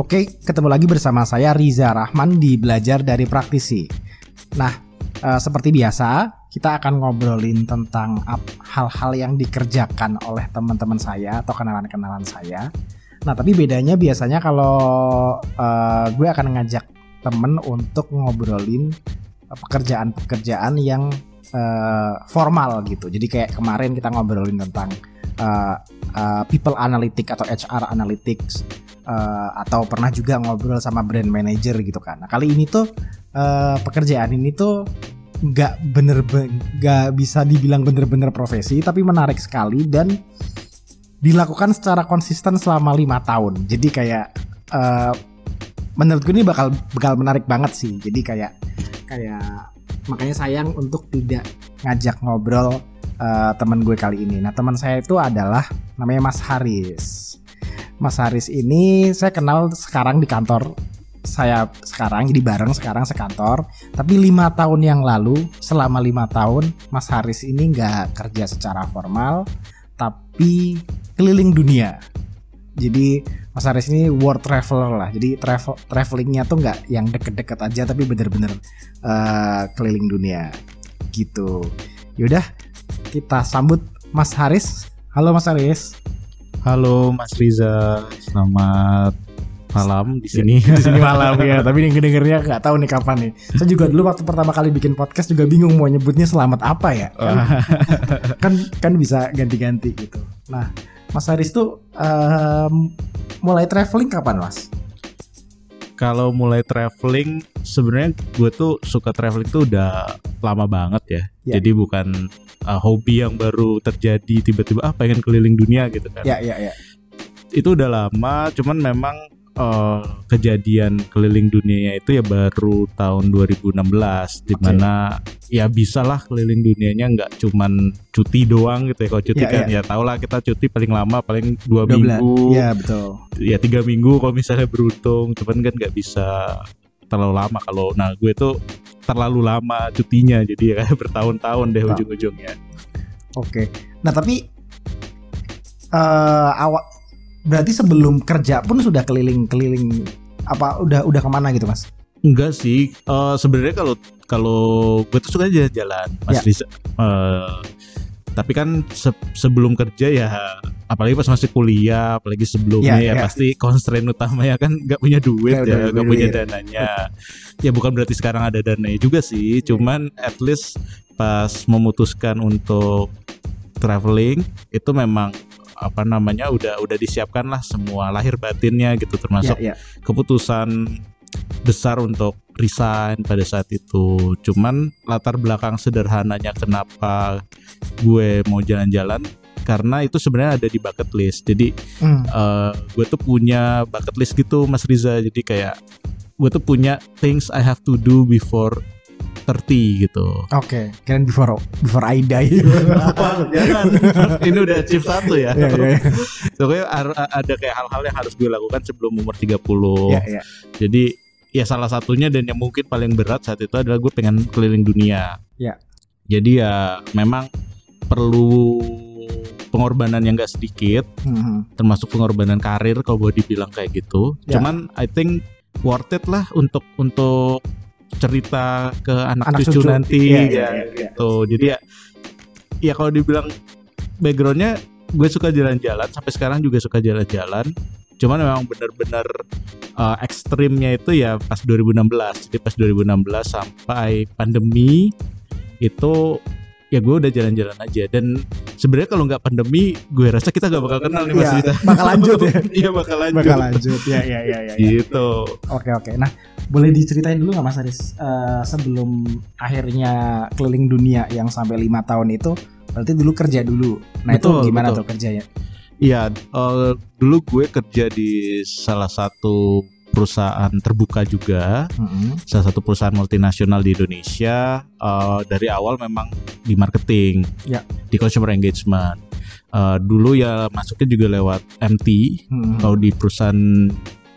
Oke, ketemu lagi bersama saya Riza Rahman di Belajar dari Praktisi. Nah, eh, seperti biasa, kita akan ngobrolin tentang hal-hal yang dikerjakan oleh teman-teman saya atau kenalan-kenalan saya. Nah, tapi bedanya biasanya kalau eh, gue akan ngajak temen untuk ngobrolin eh, pekerjaan-pekerjaan yang eh, formal gitu. Jadi kayak kemarin kita ngobrolin tentang eh, eh, people analytics atau HR analytics eh, atau pernah juga ngobrol sama brand manager gitu kan. Nah kali ini tuh eh, pekerjaan ini tuh nggak bener nggak bisa dibilang bener-bener profesi tapi menarik sekali dan dilakukan secara konsisten selama lima tahun. Jadi kayak eh, menurutku ini bakal bakal menarik banget sih. Jadi kayak kayak makanya sayang untuk tidak ngajak ngobrol eh, teman gue kali ini. Nah teman saya itu adalah namanya Mas Haris. Mas Haris ini saya kenal sekarang di kantor saya sekarang jadi bareng sekarang sekantor. Tapi lima tahun yang lalu selama lima tahun Mas Haris ini nggak kerja secara formal tapi keliling dunia. Jadi Mas Haris ini world traveler lah. Jadi travel travelingnya tuh nggak yang deket-deket aja tapi bener-bener eh, keliling dunia. Gitu. Yaudah kita sambut Mas Haris. Halo Mas Haris Halo Mas Riza, selamat malam di sini. di sini malam ya. Tapi yang dengernya nggak tahu nih kapan nih. Saya juga dulu waktu pertama kali bikin podcast juga bingung mau nyebutnya selamat apa ya kan? Kan, kan bisa ganti-ganti gitu. Nah Mas Haris tuh em, mulai traveling kapan Mas? Kalau mulai traveling, sebenarnya gue tuh suka traveling tuh udah lama banget ya. Ya. Jadi bukan uh, hobi yang baru terjadi tiba-tiba ah pengen keliling dunia gitu kan. ya ya ya. Itu udah lama, cuman memang uh, kejadian keliling dunianya itu ya baru tahun 2016 di mana ya bisa lah keliling dunianya nggak cuman cuti doang gitu ya. Kalau cuti Ya, kan ya. tau lah kita cuti paling lama paling dua 12. minggu. ya betul. Ya tiga minggu kalau misalnya beruntung cuman kan nggak bisa terlalu lama. Kalau nah gue tuh terlalu lama cutinya jadi ya kayak bertahun-tahun deh Tahu. ujung-ujungnya oke nah tapi eh awak berarti sebelum kerja pun sudah keliling-keliling apa udah udah ke mana gitu Mas enggak sih Eh, sebenarnya kalau kalau gue tuh suka jalan-jalan mas Ya. Riza Eh, tapi kan se- sebelum kerja ya apalagi pas masih kuliah apalagi sebelumnya Ya, ya, ya. pasti constraint utamanya kan nggak punya duit Nggak ya punya nggak punya dananya. Ya bukan berarti sekarang ada dananya juga sih cuman at least pas memutuskan untuk traveling itu memang apa namanya udah udah disiapkan lah semua lahir batinnya gitu termasuk ya ya. keputusan besar untuk resign pada saat itu. Cuman latar belakang sederhananya kenapa gue mau jalan-jalan karena itu sebenarnya ada di bucket list. Jadi Hmm, eh, gue tuh punya bucket list gitu Mas Riza. Jadi kayak gue tuh punya things I have to do before 30 gitu. oke keren before before I die Jangan. Ini udah chip satu ya. ya ya Pokoknya ar- ada kayak hal-hal yang harus gue lakukan sebelum umur 30. ya, ya. Jadi ya salah satunya dan yang mungkin paling berat saat itu adalah gue pengen keliling dunia. Ya. Jadi ya memang perlu pengorbanan yang gak sedikit, Hmm, termasuk pengorbanan karir kalau boleh dibilang kayak gitu. Ya. Cuman I think worth it lah untuk untuk cerita ke anak, Anak cucu, cucu. nanti Iya, ya, iya, iya, iya. gitu. Jadi ya ya kalau dibilang backgroundnya gue suka jalan-jalan sampai sekarang juga suka jalan-jalan. Cuman memang benar-benar uh, ekstrimnya itu ya pas 2016. Jadi pas 2016 sampai pandemi itu ya gue udah jalan-jalan aja dan sebenarnya kalau nggak pandemi gue rasa kita nggak bakal kenal nih mas Rita. bakal lanjut ya. Iya bakal lanjut. bakal lanjut ya ya ya ya, ya. Gitu. oke oke nah boleh diceritain dulu nggak Mas Aris Eh, sebelum akhirnya keliling dunia yang sampai lima tahun itu berarti dulu kerja dulu nah itu Betul, gimana betul. tuh kerjanya Iya, eh, dulu gue kerja di salah satu perusahaan terbuka juga, Mm-mm. salah satu perusahaan multinasional di Indonesia. Eh, dari awal memang di marketing, Ya. di consumer engagement. Eh, dulu ya masuknya juga lewat MT. Mm-mm. Kalau di perusahaan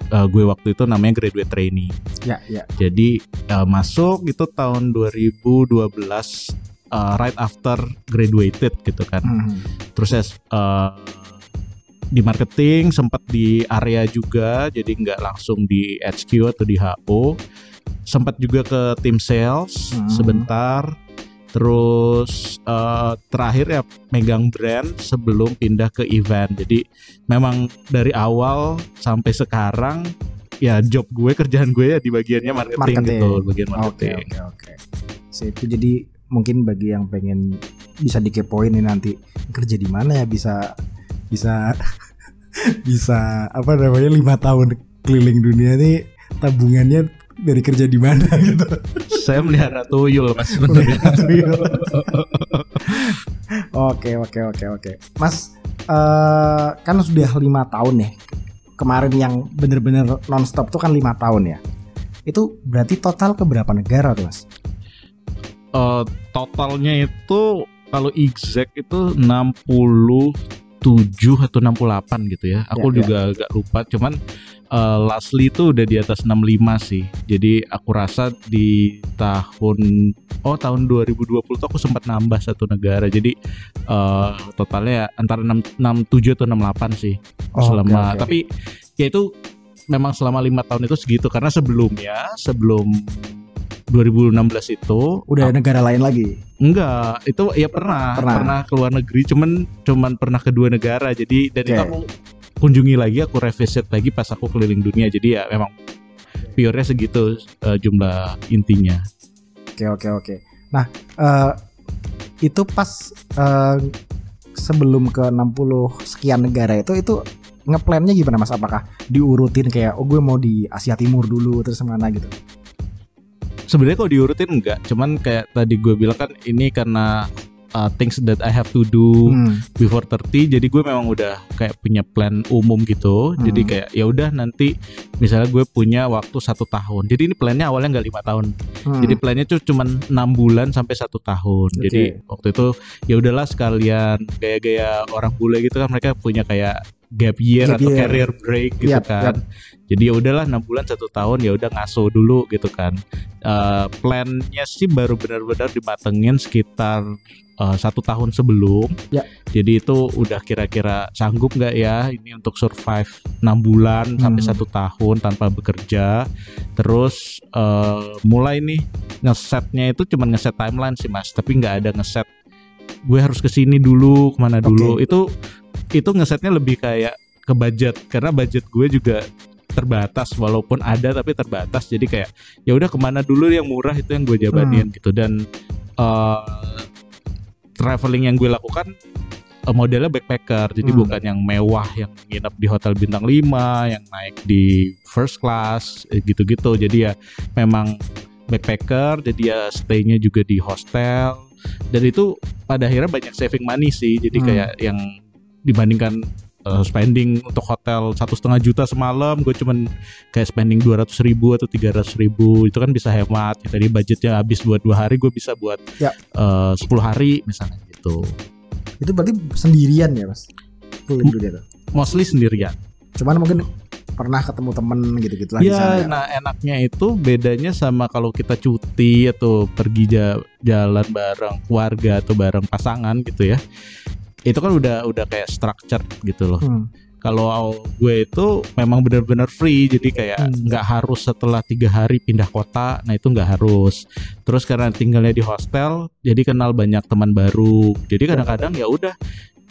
eh, gue waktu itu namanya graduate trainee. ya ya Jadi eh, masuk itu tahun 2012 eh, right after graduated gitu kan. Mhm. Terus eh, di marketing, sempat di area juga, jadi nggak langsung di HQ atau di HO. Sempat juga ke tim sales Hmm. sebentar. Terus eh, terakhir ya megang brand sebelum pindah ke event. Jadi memang dari awal sampai sekarang ya job gue kerjaan gue ya di bagiannya marketing, Marketing. gitu, bagian Oke marketing. oke oke. So, itu jadi mungkin bagi yang pengen bisa dikepoin nih nanti kerja di mana ya bisa bisa bisa apa namanya lima tahun keliling dunia nih tabungannya dari kerja di mana gitu. Saya melihara tuyul mas sebenarnya. Oke oke oke oke. Mas eh kan sudah lima tahun nih. Kemarin yang bener-bener nonstop tuh kan lima tahun ya. Itu berarti total ke berapa negara tuh mas? Eh, totalnya itu kalau exact itu 67 atau 68 gitu ya. Aku Ya, juga agak lupa. Cuman eh, lastly itu udah di atas 65 sih. Jadi aku rasa di tahun oh tahun 2020 tuh aku sempat nambah satu negara. Jadi eh, totalnya antara 6, 67 atau 68 sih selama. Tapi ya itu memang selama lima tahun itu segitu karena sebelumnya sebelum 2016 itu udah negara lain lagi. Enggak, itu ya pernah, Pernah. pernah, ke luar negeri, cuman cuman pernah ke dua negara. Jadi dan itu Oke. aku kunjungi lagi, aku revisit lagi pas aku keliling dunia. Jadi ya memang pure-nya segitu eh, jumlah intinya. Oke oke oke. Nah eh, itu pas eh, sebelum ke 60 sekian negara itu itu ngeplannya gimana mas? Apakah diurutin kayak oh gue mau di Asia Timur dulu terus mana gitu? Sebenarnya kalau diurutin enggak, cuman kayak tadi gue bilang kan ini karena uh, things that I have to do Hmm. before 30 jadi gue memang udah kayak punya plan umum gitu jadi Hmm. kayak ya udah nanti misalnya gue punya waktu satu tahun jadi ini plannya awalnya nggak lima tahun Hmm. Jadi plannya tuh cuman enam bulan sampai satu tahun. Oke. Jadi waktu itu ya udahlah sekalian gaya-gaya orang bule gitu kan mereka punya kayak gap year Gap atau year. career break gitu Yap, kan. Jadi ya udahlah enam bulan satu tahun ya udah ngaso dulu gitu kan. Eh, plannya sih baru benar-benar dimatengin sekitar eh, satu tahun sebelum. Ya. Jadi itu udah kira-kira sanggup nggak ya ini untuk survive enam bulan sampai Hmm. satu tahun tanpa bekerja. Terus eh, mulai nih ngesetnya itu cuma ngeset timeline sih mas, tapi nggak ada ngeset gue harus ke sini dulu ke mana dulu. Itu itu ngesetnya lebih kayak ke budget karena budget gue juga terbatas walaupun ada tapi terbatas. Jadi kayak ya udah ke mana dulu yang murah itu yang gue jabanin gitu. Dan eh, traveling yang gue lakukan eh, modelnya backpacker. Jadi Hmm. bukan yang mewah yang nginep di hotel bintang 5 yang naik di first class eh, gitu-gitu. Jadi ya memang backpacker jadi ya stay-nya juga di hostel. Dan itu pada akhirnya banyak saving money sih. Jadi Hmm. kayak yang dibandingkan eh, spending untuk hotel satu setengah juta semalam gue cuman kayak spending 200 ribu atau 300 ribu itu kan bisa hemat ya, tadi budgetnya habis buat dua hari gue bisa buat Ya. eh, 10 hari misalnya gitu Itu berarti sendirian ya mas? Keliling dunia tuh. mostly sendirian Cuman mungkin pernah ketemu temen gitu-gitu lah sana ya ya. nah enaknya itu bedanya sama kalau kita cuti atau pergi ja- jalan bareng keluarga atau bareng pasangan gitu ya itu kan udah udah kayak structured gitu loh Hmm. kalau gue itu memang benar-benar free jadi kayak Hmm. nggak harus setelah tiga hari pindah kota nah itu nggak harus terus karena tinggalnya di hostel jadi kenal banyak teman baru jadi kadang-kadang ya udah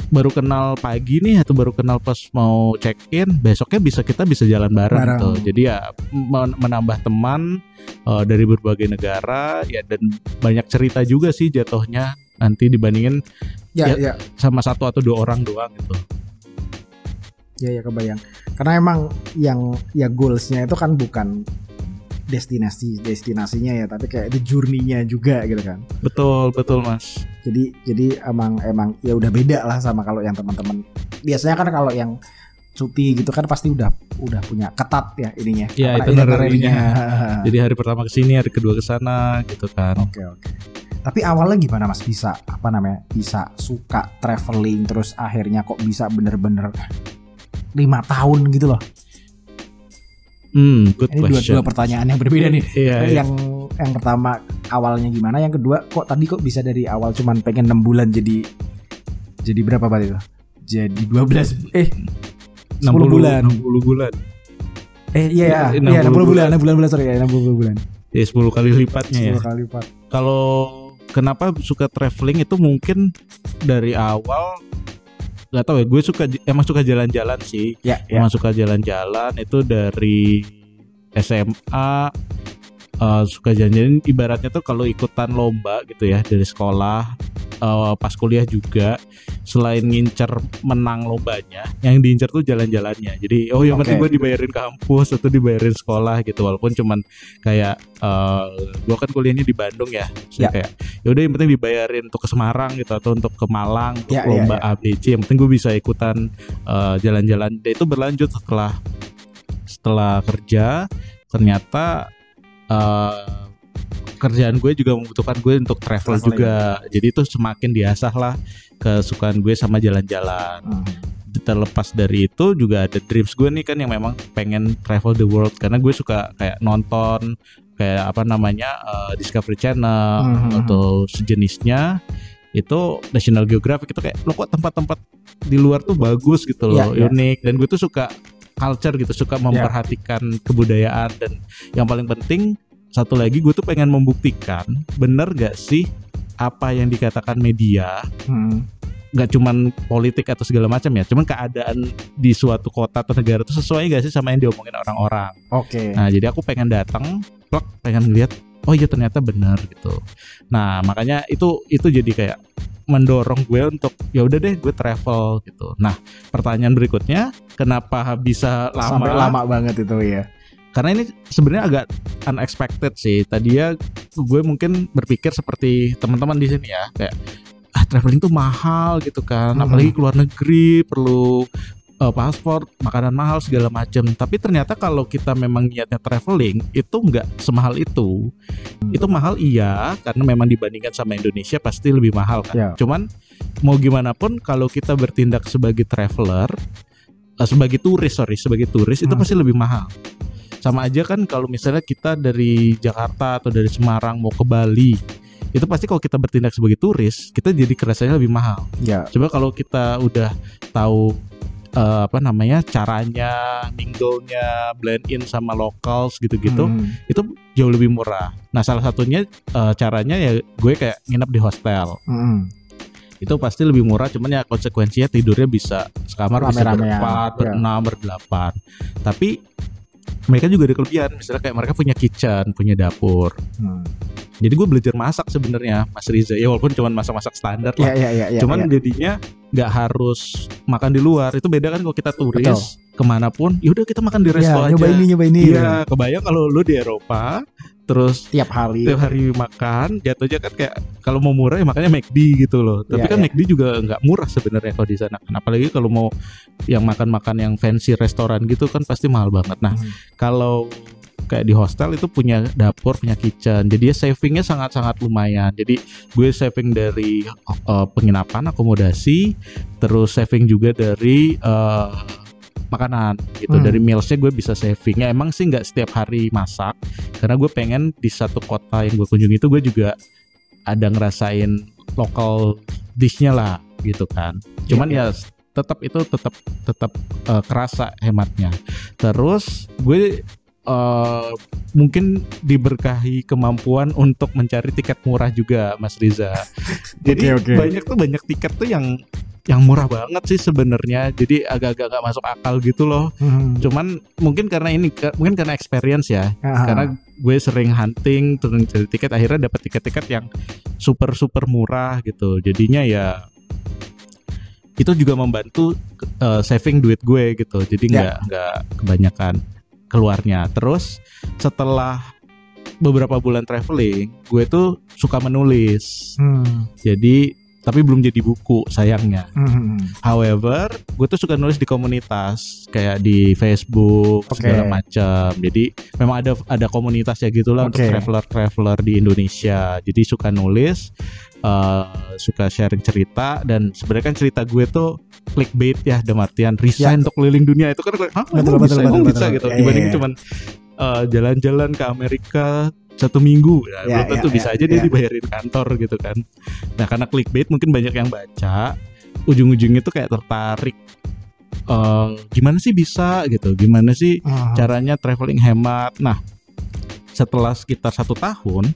baru kenal pagi nih atau baru kenal pas mau check in besoknya bisa kita bisa jalan bareng, Bareng. tuh jadi ya men- menambah teman eh, dari berbagai negara ya dan banyak cerita juga sih jatuhnya nanti dibandingin Ya, Ya. ya, sama satu atau dua orang doang gitu ya, ya kebayang. Karena emang yang ya goalsnya itu kan bukan destinasi destinasinya ya, tapi kayak the journey-nya juga gitu kan. betul betul mas Jadi jadi emang emang ya udah beda lah sama kalau yang teman-teman. Biasanya kan kalau yang cuti gitu kan pasti udah udah punya ketat ya ininya. Ya, Apa, itinerary-nya. Jadi hari pertama ke sini, hari kedua ke sana gitu kan. Oke oke. Tapi awalnya gimana mas bisa apa namanya bisa suka traveling terus akhirnya kok bisa bener-bener lima tahun gitu loh. Hmm, good Ini dua, question. dua pertanyaan yang berbeda nih. Iya, iya. Yang yang pertama awalnya gimana? Yang kedua kok tadi kok bisa dari awal cuman pengen enam bulan jadi jadi berapa berarti itu? Jadi 12 eh 10 bulan. 60 bulan. Eh iya Iya, iya, 60 60 bulan, bulan. 60 bulan, bulan sorry ya, 60 bulan. Ya 10 kali lipatnya ya. 10 kali lipat. Kalau kenapa suka traveling itu mungkin dari awal nggak tahu ya gue suka emang suka jalan-jalan sih Ya, ya. emang suka jalan-jalan itu dari SMA eh, suka jalan-jalan ibaratnya tuh kalau ikutan lomba gitu ya dari sekolah eh, pas kuliah juga selain ngincer menang lombanya yang diincer tuh jalan-jalannya jadi oh yang penting Oke. gue dibayarin kampus atau dibayarin sekolah gitu walaupun cuman kayak eh gue kan kuliahnya di Bandung ya Terus Ya. kayak ya udah yang penting dibayarin untuk ke Semarang gitu atau untuk ke Malang untuk Ya, ya, lomba ya. ABC yang penting gue bisa ikutan eh, jalan-jalan itu berlanjut setelah setelah kerja ternyata eh, kerjaan gue juga membutuhkan gue untuk travel Traveling. juga jadi itu semakin diasah lah kesukaan gue sama jalan-jalan Hmm. terlepas dari itu juga ada dreams gue nih kan yang memang pengen travel the world karena gue suka kayak nonton kayak apa namanya eh, Discovery Channel Mhm. atau sejenisnya itu National Geographic itu kayak lo kok tempat-tempat di luar tuh bagus gitu loh Iya, iya. unik dan gue tuh suka culture gitu suka memperhatikan kebudayaan dan yang paling penting satu lagi gue tuh pengen membuktikan bener gak sih apa yang dikatakan media Hmm. nggak cuman politik atau segala macam ya, cuman keadaan di suatu kota atau negara itu sesuai gak sih sama yang diomongin orang-orang. Oke. Nah, jadi aku pengen datang, plek, pengen lihat, oh iya ternyata benar gitu. Nah, makanya itu itu jadi kayak mendorong gue untuk ya udah deh gue travel gitu. Nah, pertanyaan berikutnya, kenapa bisa lama? Sampai lama banget itu ya. Karena ini sebenarnya agak unexpected sih. Tadi ya gue mungkin berpikir seperti teman-teman di sini ya, kayak ah traveling tuh mahal gitu kan, Mhm. apalagi keluar negeri perlu eh, paspor, makanan mahal segala macam. Tapi ternyata kalau kita memang niatnya traveling itu nggak semahal itu. Itu mahal iya, karena memang dibandingkan sama Indonesia pasti lebih mahal kan. Ya. Cuman mau gimana pun kalau kita bertindak sebagai traveler, eh, sebagai turis sorry, sebagai turis itu Hmm. pasti lebih mahal sama aja kan kalau misalnya kita dari Jakarta atau dari Semarang mau ke Bali itu pasti kalau kita bertindak sebagai turis kita jadi kerasanya lebih mahal Ya. coba kalau kita udah tahu eh, apa namanya caranya mingle-nya blend in sama locals gitu-gitu Hmm. itu jauh lebih murah nah salah satunya eh, caranya ya gue kayak nginep di hostel Hmm. itu pasti lebih murah cuman ya konsekuensinya tidurnya bisa sekamar bisa Rame-ramean, berempat ya. berenam berdelapan tapi mereka juga ada kelebihan misalnya kayak mereka punya kitchen punya dapur Hmm. jadi gue belajar masak sebenarnya Mas Riza ya walaupun cuman masak-masak standar Ya lah ya ya ya. cuman ya. jadinya nggak harus makan di luar itu beda kan kalau kita turis ke mana pun yaudah kita makan di ya, resto aja nyoba ini nyoba ini. iya kebayang kalau lu di Eropa terus Tiap hari. tiap hari makan jatuhnya kan kayak kalau mau murah ya makanya McD gitu loh tapi Iya, kan iya. McD juga nggak murah sebenarnya kalau di sana apalagi kalau mau yang makan-makan yang fancy restoran gitu kan pasti mahal banget nah Hmm. kalau kayak di hostel itu punya dapur punya kitchen jadi ya savingnya sangat-sangat lumayan jadi gue saving dari uh, penginapan akomodasi terus saving juga dari uh, makanan gitu. Hmm. dari mealsnya gue bisa saving. Ya emang sih nggak setiap hari masak karena gue pengen di satu kota yang gue kunjungi itu gue juga ada ngerasain lokal dishnya lah gitu kan. Cuman Iya, ya tetap itu tetap tetap uh, kerasa hematnya. Terus gue uh, mungkin diberkahi kemampuan untuk mencari tiket murah juga Mas Riza. Jadi Oke, oke. banyak tuh banyak tiket tuh yang yang murah banget sih sebenarnya jadi agak-agak gak masuk akal gitu loh Hmm. cuman mungkin karena ini mungkin karena experience ya Ah. karena gue sering hunting turun cari tiket akhirnya dapat tiket-tiket yang super super murah gitu jadinya ya itu juga membantu uh, saving duit gue gitu jadi Ya. nggak nggak kebanyakan keluarnya terus setelah beberapa bulan traveling gue tuh suka menulis Hmm. jadi tapi belum jadi buku sayangnya Hmm. However, gue tuh suka nulis di komunitas kayak di Facebook Oke. segala macam. Jadi memang ada ada komunitas ya gitulah untuk Oke. traveler-traveler di Indonesia. Jadi suka nulis, eh, suka sharing cerita dan sebenarnya kan cerita gue tuh clickbait ya, dalam artian resign untuk keliling dunia itu kan, hah, Betul, betul, bisa, betul, betul, bisa betul. gitu. Ya, ya, Dibandingin ya. cuman eh, jalan-jalan ke Amerika satu minggu, ya, Ya, belum tentu ya, bisa ya, aja dia ya. dibayarin kantor gitu kan. Nah karena clickbait mungkin banyak yang baca, ujung-ujungnya tuh kayak tertarik eh, gimana sih bisa gitu gimana sih Aha. caranya traveling hemat nah setelah sekitar satu tahun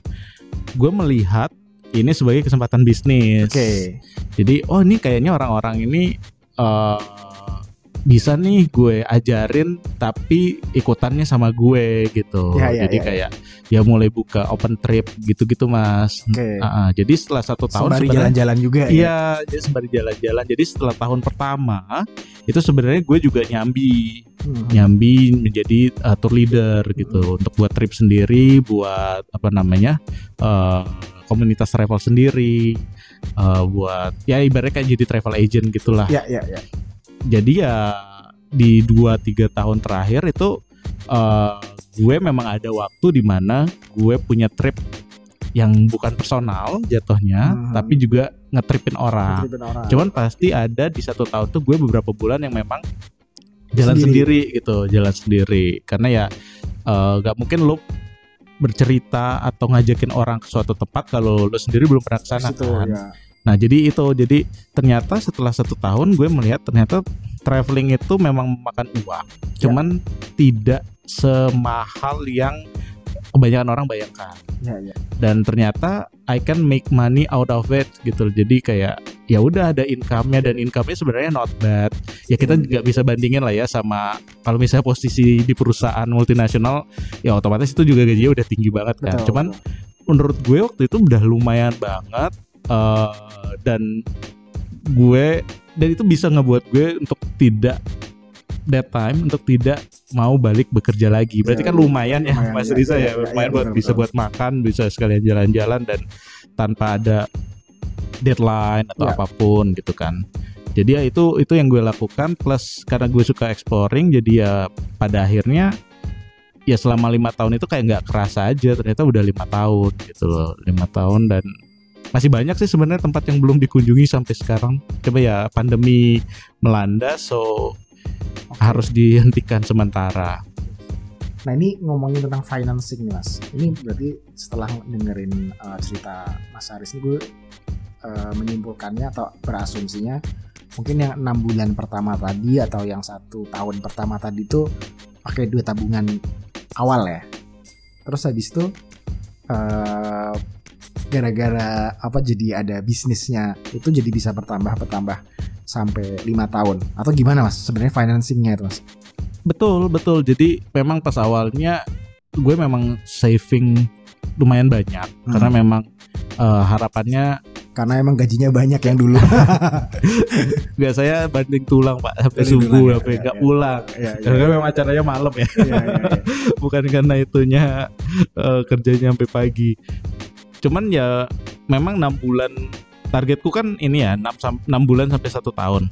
gue melihat ini sebagai kesempatan bisnis Oke. jadi oh ini kayaknya orang-orang ini eh, bisa nih gue ajarin tapi ikutannya sama gue gitu Ya, ya, jadi ya, kayak ya mulai buka open trip gitu-gitu mas Oke. Ah, ah. jadi setelah satu tahun Sembari jalan-jalan juga ya. Iya, jadi sembari jalan-jalan. Jadi setelah tahun pertama itu sebenarnya gue juga nyambi, Hmm. nyambi menjadi uh, tour leader gitu untuk buat trip sendiri, buat apa namanya uh, komunitas travel sendiri, uh, buat ya ibaratnya kayak jadi travel agent gitulah. Ya, ya, ya. Jadi ya di 2-3 tahun terakhir itu uh, gue memang ada waktu di mana gue punya trip yang bukan personal jatuhnya, Hmm. tapi juga ngetripin orang. Orang. Cuman pasti ada di satu tahun tuh gue beberapa bulan yang memang jalan Sendiri. sendiri, gitu, jalan sendiri. Karena ya eh, nggak mungkin lo bercerita atau ngajakin orang ke suatu tempat kalau lo sendiri belum pernah ke sana Situ, kan. ya. Nah jadi itu jadi ternyata setelah satu tahun gue melihat ternyata traveling itu memang memakan uang, cuman tidak semahal yang kebanyakan orang bayangkan. Ya, ya. dan ternyata I can make money out of it gitu jadi kayak ya udah ada income-nya dan income-nya sebenarnya not bad. Ya kita Hmm. juga bisa bandingin lah ya sama kalau misalnya posisi di perusahaan multinasional ya otomatis itu juga gajinya udah tinggi banget kan. Betul, cuman betul. menurut gue waktu itu udah lumayan banget eh, dan gue dan itu bisa ngebuat gue untuk tidak that time untuk tidak mau balik bekerja lagi. Berarti Ya, kan lumayan ya lumayan, Mas ya. Riza Ya, ya, ya, lumayan ya, buat betul, bisa betul. buat makan, bisa sekalian jalan-jalan dan tanpa ada deadline atau Ya. apa pun gitu kan. Jadi ya itu itu yang gue lakukan plus karena gue suka exploring jadi ya pada akhirnya ya selama lima tahun itu kayak nggak kerasa aja ternyata udah lima tahun gitu loh lima tahun dan masih banyak sih sebenarnya tempat yang belum dikunjungi sampai sekarang coba ya pandemi melanda so Oke. harus dihentikan sementara Nah ini ngomongin tentang financing nih mas. Ini berarti setelah dengerin uh, cerita Mas Aris ini gue uh, menyimpulkannya atau berasumsinya mungkin yang enam bulan pertama tadi atau yang satu tahun pertama tadi itu pakai dua tabungan awal ya. Terus habis itu uh, gara-gara apa jadi ada bisnisnya itu jadi bisa bertambah bertambah sampai lima tahun atau gimana mas sebenarnya financingnya itu mas? betul betul jadi memang pas awalnya gue memang saving lumayan banyak Hmm. karena memang eh, harapannya Karena emang gajinya banyak yang dulu. nggak saya banding tulang pak sampai Banding subuh ya, sampai ya, nggak ya. pulang Iya, iya. karena memang acaranya malam ya Iya, iya, iya. bukan karena itunya eh, kerjanya sampai pagi. Cuman ya memang enam bulan targetku kan ini ya 6 6 bulan sampai satu tahun.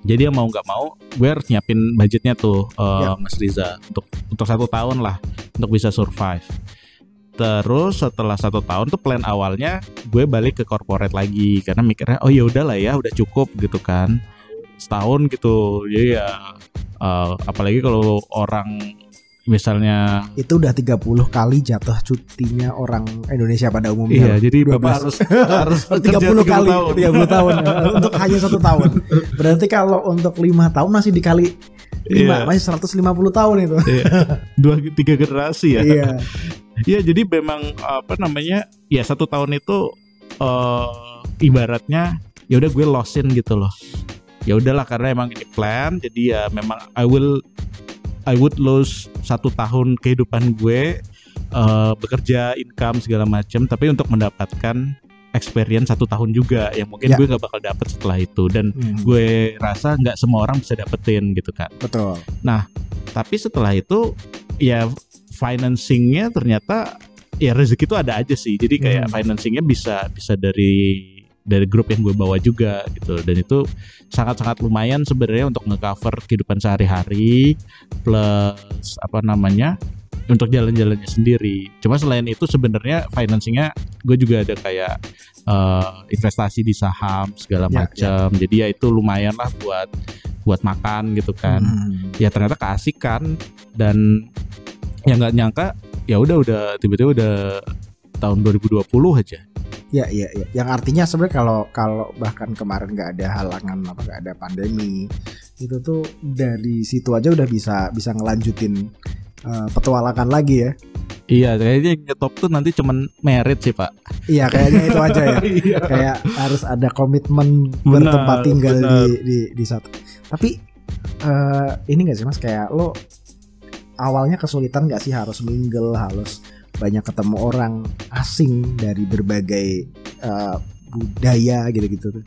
Jadi ya mau nggak mau gue harus nyiapin budgetnya tuh eh, Ya. Mas Riza untuk untuk satu tahun lah untuk bisa survive. Terus setelah satu tahun tuh plan awalnya gue balik ke corporate lagi karena mikirnya oh ya udahlah ya udah cukup gitu kan setahun gitu jadi ya eh, apalagi kalau orang misalnya Itu udah 30 kali jatuh cutinya orang Indonesia pada iya umumnya. jadi 12. bapak harus harus 30 bekerja kali, 30 tahun 30 tahun ya, untuk hanya satu tahun. Berarti kalau untuk lima tahun masih dikali lima, Iya. masih 150 tahun itu. Iya. dua tiga generasi ya Iya. Iya jadi memang apa namanya ya satu tahun itu eh ibaratnya ya udah gue losin gitu loh ya udahlah karena emang ini plan jadi ya memang I will I would lose satu tahun kehidupan gue eh, bekerja income segala macam tapi untuk mendapatkan experience satu tahun juga yang mungkin Ya. gue nggak bakal dapet setelah itu dan Hmm, gue rasa nggak semua orang bisa dapetin gitu kan betul. tapi setelah itu ya financingnya ternyata ya rezeki itu ada aja sih jadi kayak Hmm. financingnya bisa bisa dari dari grup yang gue bawa juga gitu. Dan itu sangat-sangat lumayan sebenarnya untuk ngecover kehidupan sehari-hari plus apa namanya untuk jalan-jalannya sendiri. Cuma selain itu sebenarnya financingnya gue juga ada kayak eh, investasi di saham segala Ya, macam. Jadi ya itu lumayan lah buat buat makan gitu kan. Hmm. ya ternyata keasikan dan ya nggak nyangka ya udah udah tiba-tiba udah tahun 2020 aja Ya, ya, ya. Yang artinya sebenarnya kalau kalau bahkan kemarin nggak ada halangan apa nggak ada pandemi, itu tuh dari situ aja udah bisa bisa ngelanjutin uh, petualangan lagi ya. Iya, kayaknya yang nyetop tuh nanti cuman merit sih pak. Iya, kayaknya itu aja ya. Iya. Kayak harus ada komitmen Benar, bertempat tinggal di benar. di di satu. Tapi eh ini gak sih mas kayak lo awalnya kesulitan gak sih harus mingle harus banyak ketemu orang asing dari berbagai eh, budaya gitu-gitu tuh.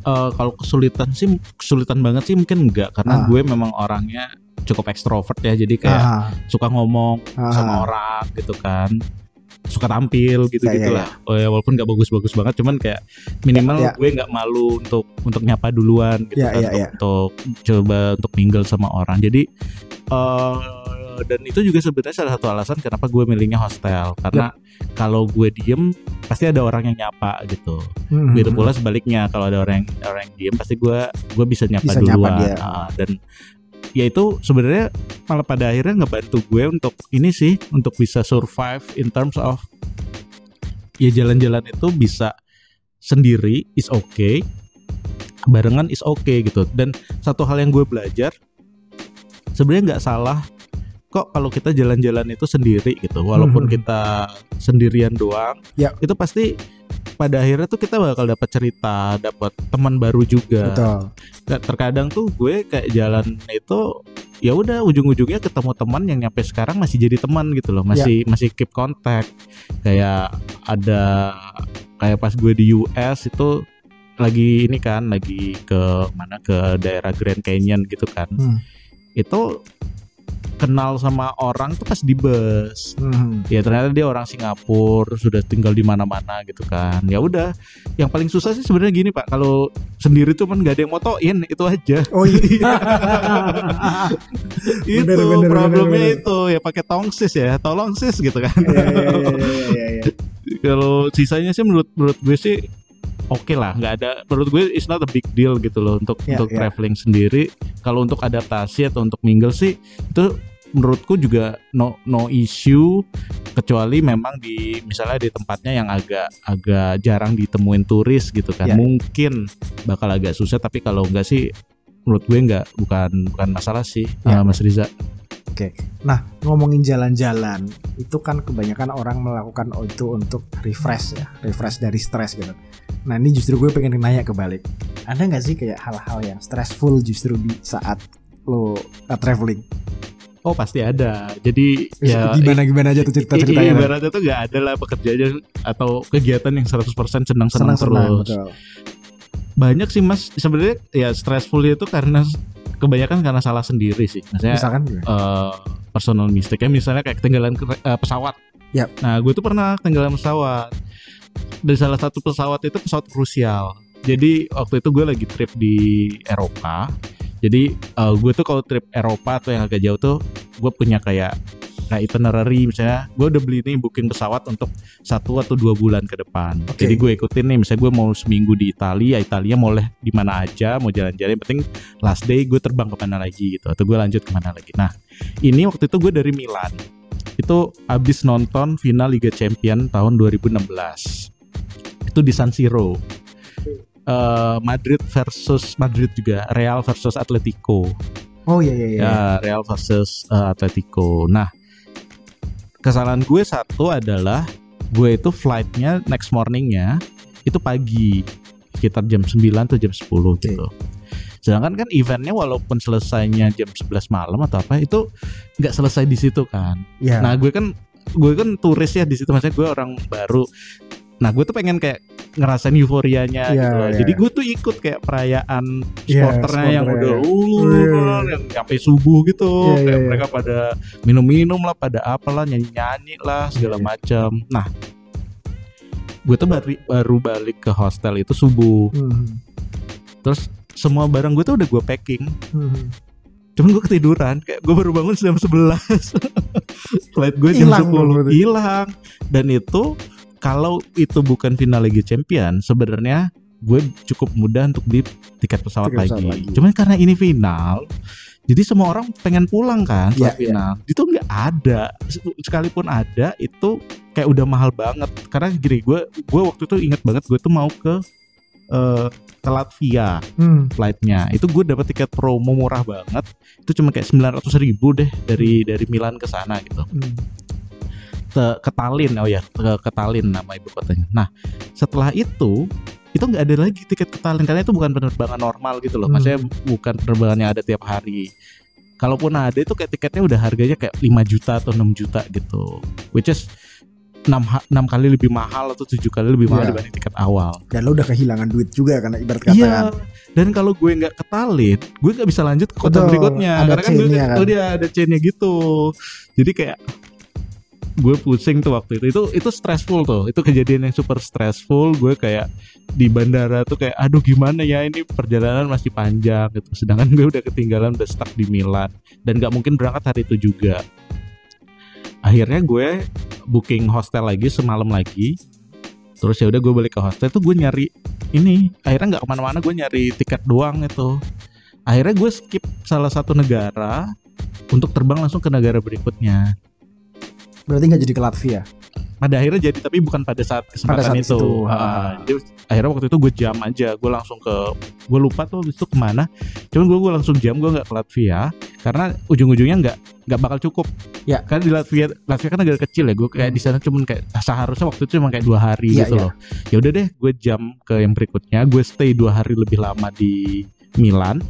Eh, kalau kesulitan sih kesulitan banget sih mungkin enggak karena Ah. gue memang orangnya cukup ekstrovert ya jadi kayak Ah, suka ngomong ah, sama orang gitu kan suka tampil gitu Ya, ya, gitulah oh ya walaupun nggak bagus-bagus banget cuman kayak minimal Ya, ya. gue nggak malu untuk untuk nyapa duluan gitu Ya, kan ya, untuk, ya. untuk coba untuk mingle sama orang jadi eh dan itu juga sebenarnya salah satu alasan kenapa gue milihnya hostel. Karena kalau gue diem pasti ada orang yang nyapa gitu. Hmm, Begitu hmm, pula sebaliknya kalau ada orang yang orang yang diem pasti gue gue bisa nyapa Bisa nyapa duluan dia. Ah, dan ya itu sebenarnya malah pada akhirnya ngebantu gue untuk ini sih untuk bisa survive in terms of ya jalan-jalan itu bisa sendiri is okay. Barengan is okay gitu. Dan satu hal yang gue belajar sebenarnya nggak salah kok kalau kita jalan-jalan itu sendiri gitu walaupun Mhm. kita sendirian doang Ya. itu pasti pada akhirnya tuh kita bakal dapat cerita dapat teman baru juga Betul. Nggak, terkadang tuh gue kayak jalan itu ya udah ujung-ujungnya ketemu teman yang nyampe sekarang masih jadi teman gitu loh masih masih keep contact kayak ada kayak pas gue di US itu lagi ini kan lagi ke mana ke daerah Grand Canyon gitu kan Hmm. itu kenal sama orang tuh pas di bus Hmm. ya ternyata dia orang Singapura sudah tinggal di mana-mana gitu kan ya udah yang paling susah sih sebenarnya gini pak kalau sendiri tuh kan nggak ada yang motoin itu aja Oh iya. itu Bener, bener, problemnya bener, bener. itu ya pakai tongsis ya tolong sis gitu kan Iya, iya, iya, iya, iya. kalau sisanya sih menurut menurut gue sih oke lah nggak ada menurut gue it's not a big deal gitu loh untuk Ya, untuk ya. traveling sendiri kalau untuk adaptasi atau untuk mingle sih itu menurutku juga no no issue kecuali memang di misalnya di tempatnya yang agak agak jarang ditemuin turis gitu kan Ya. mungkin bakal agak susah tapi kalau enggak sih menurut gue nggak bukan bukan masalah sih Ya. uh, Mas Riza Nah, ngomongin jalan-jalan, itu kan kebanyakan orang melakukan itu untuk refresh ya, refresh dari stres gitu. Nah, ini justru gue pengen nanya kebalik. Ada nggak sih kayak hal-hal yang stressful justru di saat lo uh, traveling? oh pasti ada jadi ya gimana gimana aja tuh cerita ceritanya? ibaratnya tuh nggak ada lah pekerjaan atau kegiatan yang 100% senang-senang Senang-senang, terus. betul. Banyak sih Mas sebenarnya ya stressful itu karena kebanyakan karena salah sendiri sih. Maksudnya Misalkan gimana? eh, personal mistake ya misalnya kayak ketinggalan eh, pesawat. Yap. Nah, gue tuh pernah ketinggalan pesawat. Dan salah satu pesawat itu pesawat krusial. Jadi waktu itu gue lagi trip di Eropa. Jadi eh, gue tuh kalau trip Eropa atau yang agak jauh tuh gue punya kayak kayak itinerary misalnya gue udah beli nih booking pesawat untuk satu atau dua bulan ke depan. Oke. Jadi gue ikutin nih misalnya gue mau seminggu di Italia, Italia mau boleh di mana aja, mau jalan-jalan. Yang penting last day gue terbang ke mana lagi gitu atau gue lanjut ke mana lagi. Nah ini waktu itu gue dari Milan itu abis nonton final Liga Champion tahun 2016 itu di San Siro. Eh, Madrid versus Madrid juga Real versus Atletico. Oh iya iya iya. ya Real versus eh, Atletico. Nah kesalahan gue satu adalah gue itu flightnya next morningnya itu pagi sekitar jam 9 atau jam 10 gitu sedangkan kan eventnya walaupun selesainya jam 11 malam atau apa itu nggak selesai di situ kan Iya. Nah gue kan gue kan turis ya di situ maksudnya gue orang baru. Nah gue tuh pengen kayak ngerasain euforianya Iya, gitu loh. iya. Jadi gue tuh ikut kayak perayaan Iya, supporternya yang udah uh, Iya. yang sampai subuh gitu. Iya, iya, kayak iya. mereka pada minum-minum lah, pada apalah nyanyi-nyanyi lah segala Iya. macam. Nah gue tuh baru, baru balik ke hostel itu subuh. Hmm. Terus semua barang gue tuh udah gue packing. Hmm. Cuman gue ketiduran Kayak gue baru bangun jam 11 Flight gue jam Hilang dong 10 berarti. Hilang Dan itu Kalau itu bukan final Liga Champion Sebenarnya Gue cukup mudah untuk beli tiket pesawat, Tiket lagi. pesawat lagi. Cuman karena ini final Jadi semua orang pengen pulang kan Iya, setelah final Itu nggak ada Sekalipun ada Itu kayak udah mahal banget karena gini gue gue waktu itu inget banget gue tuh mau ke eh ke Latvia Hmm. flightnya. Itu gue dapat tiket promo murah banget. Itu cuma kayak 900 ribu deh dari dari Milan ke sana gitu. Hmm. ke, ke Tallinn oh ya ke, ke Tallinn nama ibu kotanya. Nah setelah itu itu nggak ada lagi tiket ke Tallinn karena itu bukan penerbangan normal gitu loh. Hmm. maksudnya bukan penerbangan yang ada tiap hari. Kalaupun ada itu kayak tiketnya udah harganya kayak 5 juta atau 6 juta gitu. Which is 6, ha- 6 kali lebih mahal atau 7 kali lebih mahal Iya. dibanding tiket awal Dan lo udah kehilangan duit juga karena ibarat kata Iya. kan. Dan kalau gue nggak ke Tallinn, gue nggak bisa lanjut ke kota Betul, berikutnya. ada Karena kan gue kan. oh dia ada chainnya gitu. Jadi kayak gue pusing tuh waktu itu. Itu itu stressful tuh. Itu kejadian yang super stressful. Gue kayak di bandara tuh kayak aduh gimana ya ini perjalanan masih panjang gitu. Sedangkan gue udah ketinggalan udah stuck di Milan dan nggak mungkin berangkat hari itu juga. Akhirnya gue booking hostel lagi semalam lagi. Terus ya udah gue balik ke hostel tuh gue nyari ini akhirnya nggak ke mana-mana gue nyari tiket doang itu akhirnya gue skip salah satu negara untuk terbang langsung ke negara berikutnya Berarti nggak jadi ke Latvia. Pada akhirnya jadi tapi bukan pada saat kesempatan saat itu, itu, ah. jadi akhirnya waktu itu gue jam aja gue langsung ke gue lupa tuh itu ke mana cuman gue gue langsung jam gue nggak ke Latvia karena ujung-ujungnya nggak nggak bakal cukup Ya. karena di Latvia Latvia kan negara kecil ya gue kayak di sana cuman kayak seharusnya waktu itu cuma kayak dua hari Iya, gitu iya. loh ya udah deh gue jam ke yang berikutnya gue stay dua hari lebih lama di Milan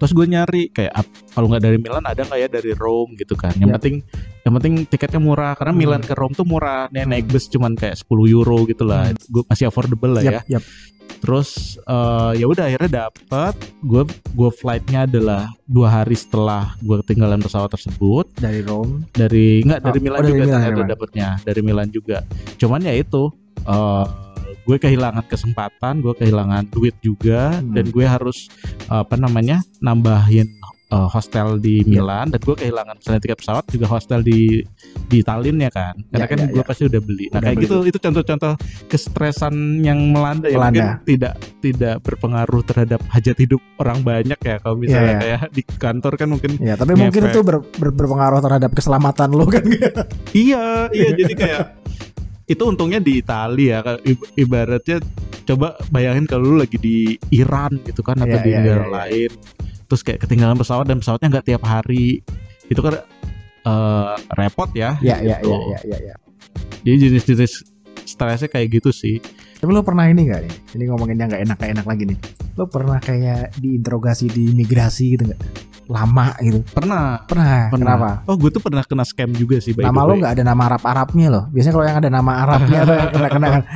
terus gue nyari kayak kalau nggak dari Milan ada nggak ya dari Rome gitu kan yang Ya. penting yang penting tiketnya murah karena Hmm. Milan ke Rome tuh murah nih naik bus cuman kayak 10 euro gitu lah Hmm. gue masih affordable lah ya Yap, yap. terus eh, ya udah akhirnya dapet gue gue flightnya adalah dua hari setelah gue ketinggalan pesawat tersebut Dari Rome. dari nggak dari Oh, Milan oh, dari juga Milan, ternyata Milan. dapetnya dari Milan juga cuman ya itu eh, gue kehilangan kesempatan gue kehilangan duit juga Hmm. dan gue harus apa namanya nambahin eh, hostel di Ya. Milan dan gue kehilangan selain tiket pesawat juga hostel di di Tallinn ya kan karena Ya, kan ya, gue ya. pasti udah beli nah Udah kayak beli. gitu itu contoh-contoh kestresan yang melanda ya mungkin Melanda. tidak tidak berpengaruh terhadap hajat hidup orang banyak ya kalau misalnya Ya, ya. kayak di kantor kan mungkin Ya, tapi mungkin itu ber- ber- berpengaruh terhadap keselamatan lo kan. Iya, iya jadi kayak itu untungnya di Italia ya ibaratnya coba bayangin kalau lu lagi di Iran gitu kan atau Iya, di iya, negara iya, iya. lain terus kayak ketinggalan pesawat dan pesawatnya nggak tiap hari itu kan eh, repot ya ya, ya, gitu. ya, jadi jenis-jenis stresnya kayak gitu sih Tapi lo pernah ini gak nih? Ini ngomonginnya nggak enak enak lagi nih. Lo pernah kayak diinterogasi di imigrasi gitu nggak? Lama gitu. pernah Pernah. pernah Kenapa? oh gue tuh pernah kena scam juga sih by Nama lo nggak ada nama Arab Arabnya loh. Biasanya kalau yang ada nama Arabnya tuh yang kena kena kan.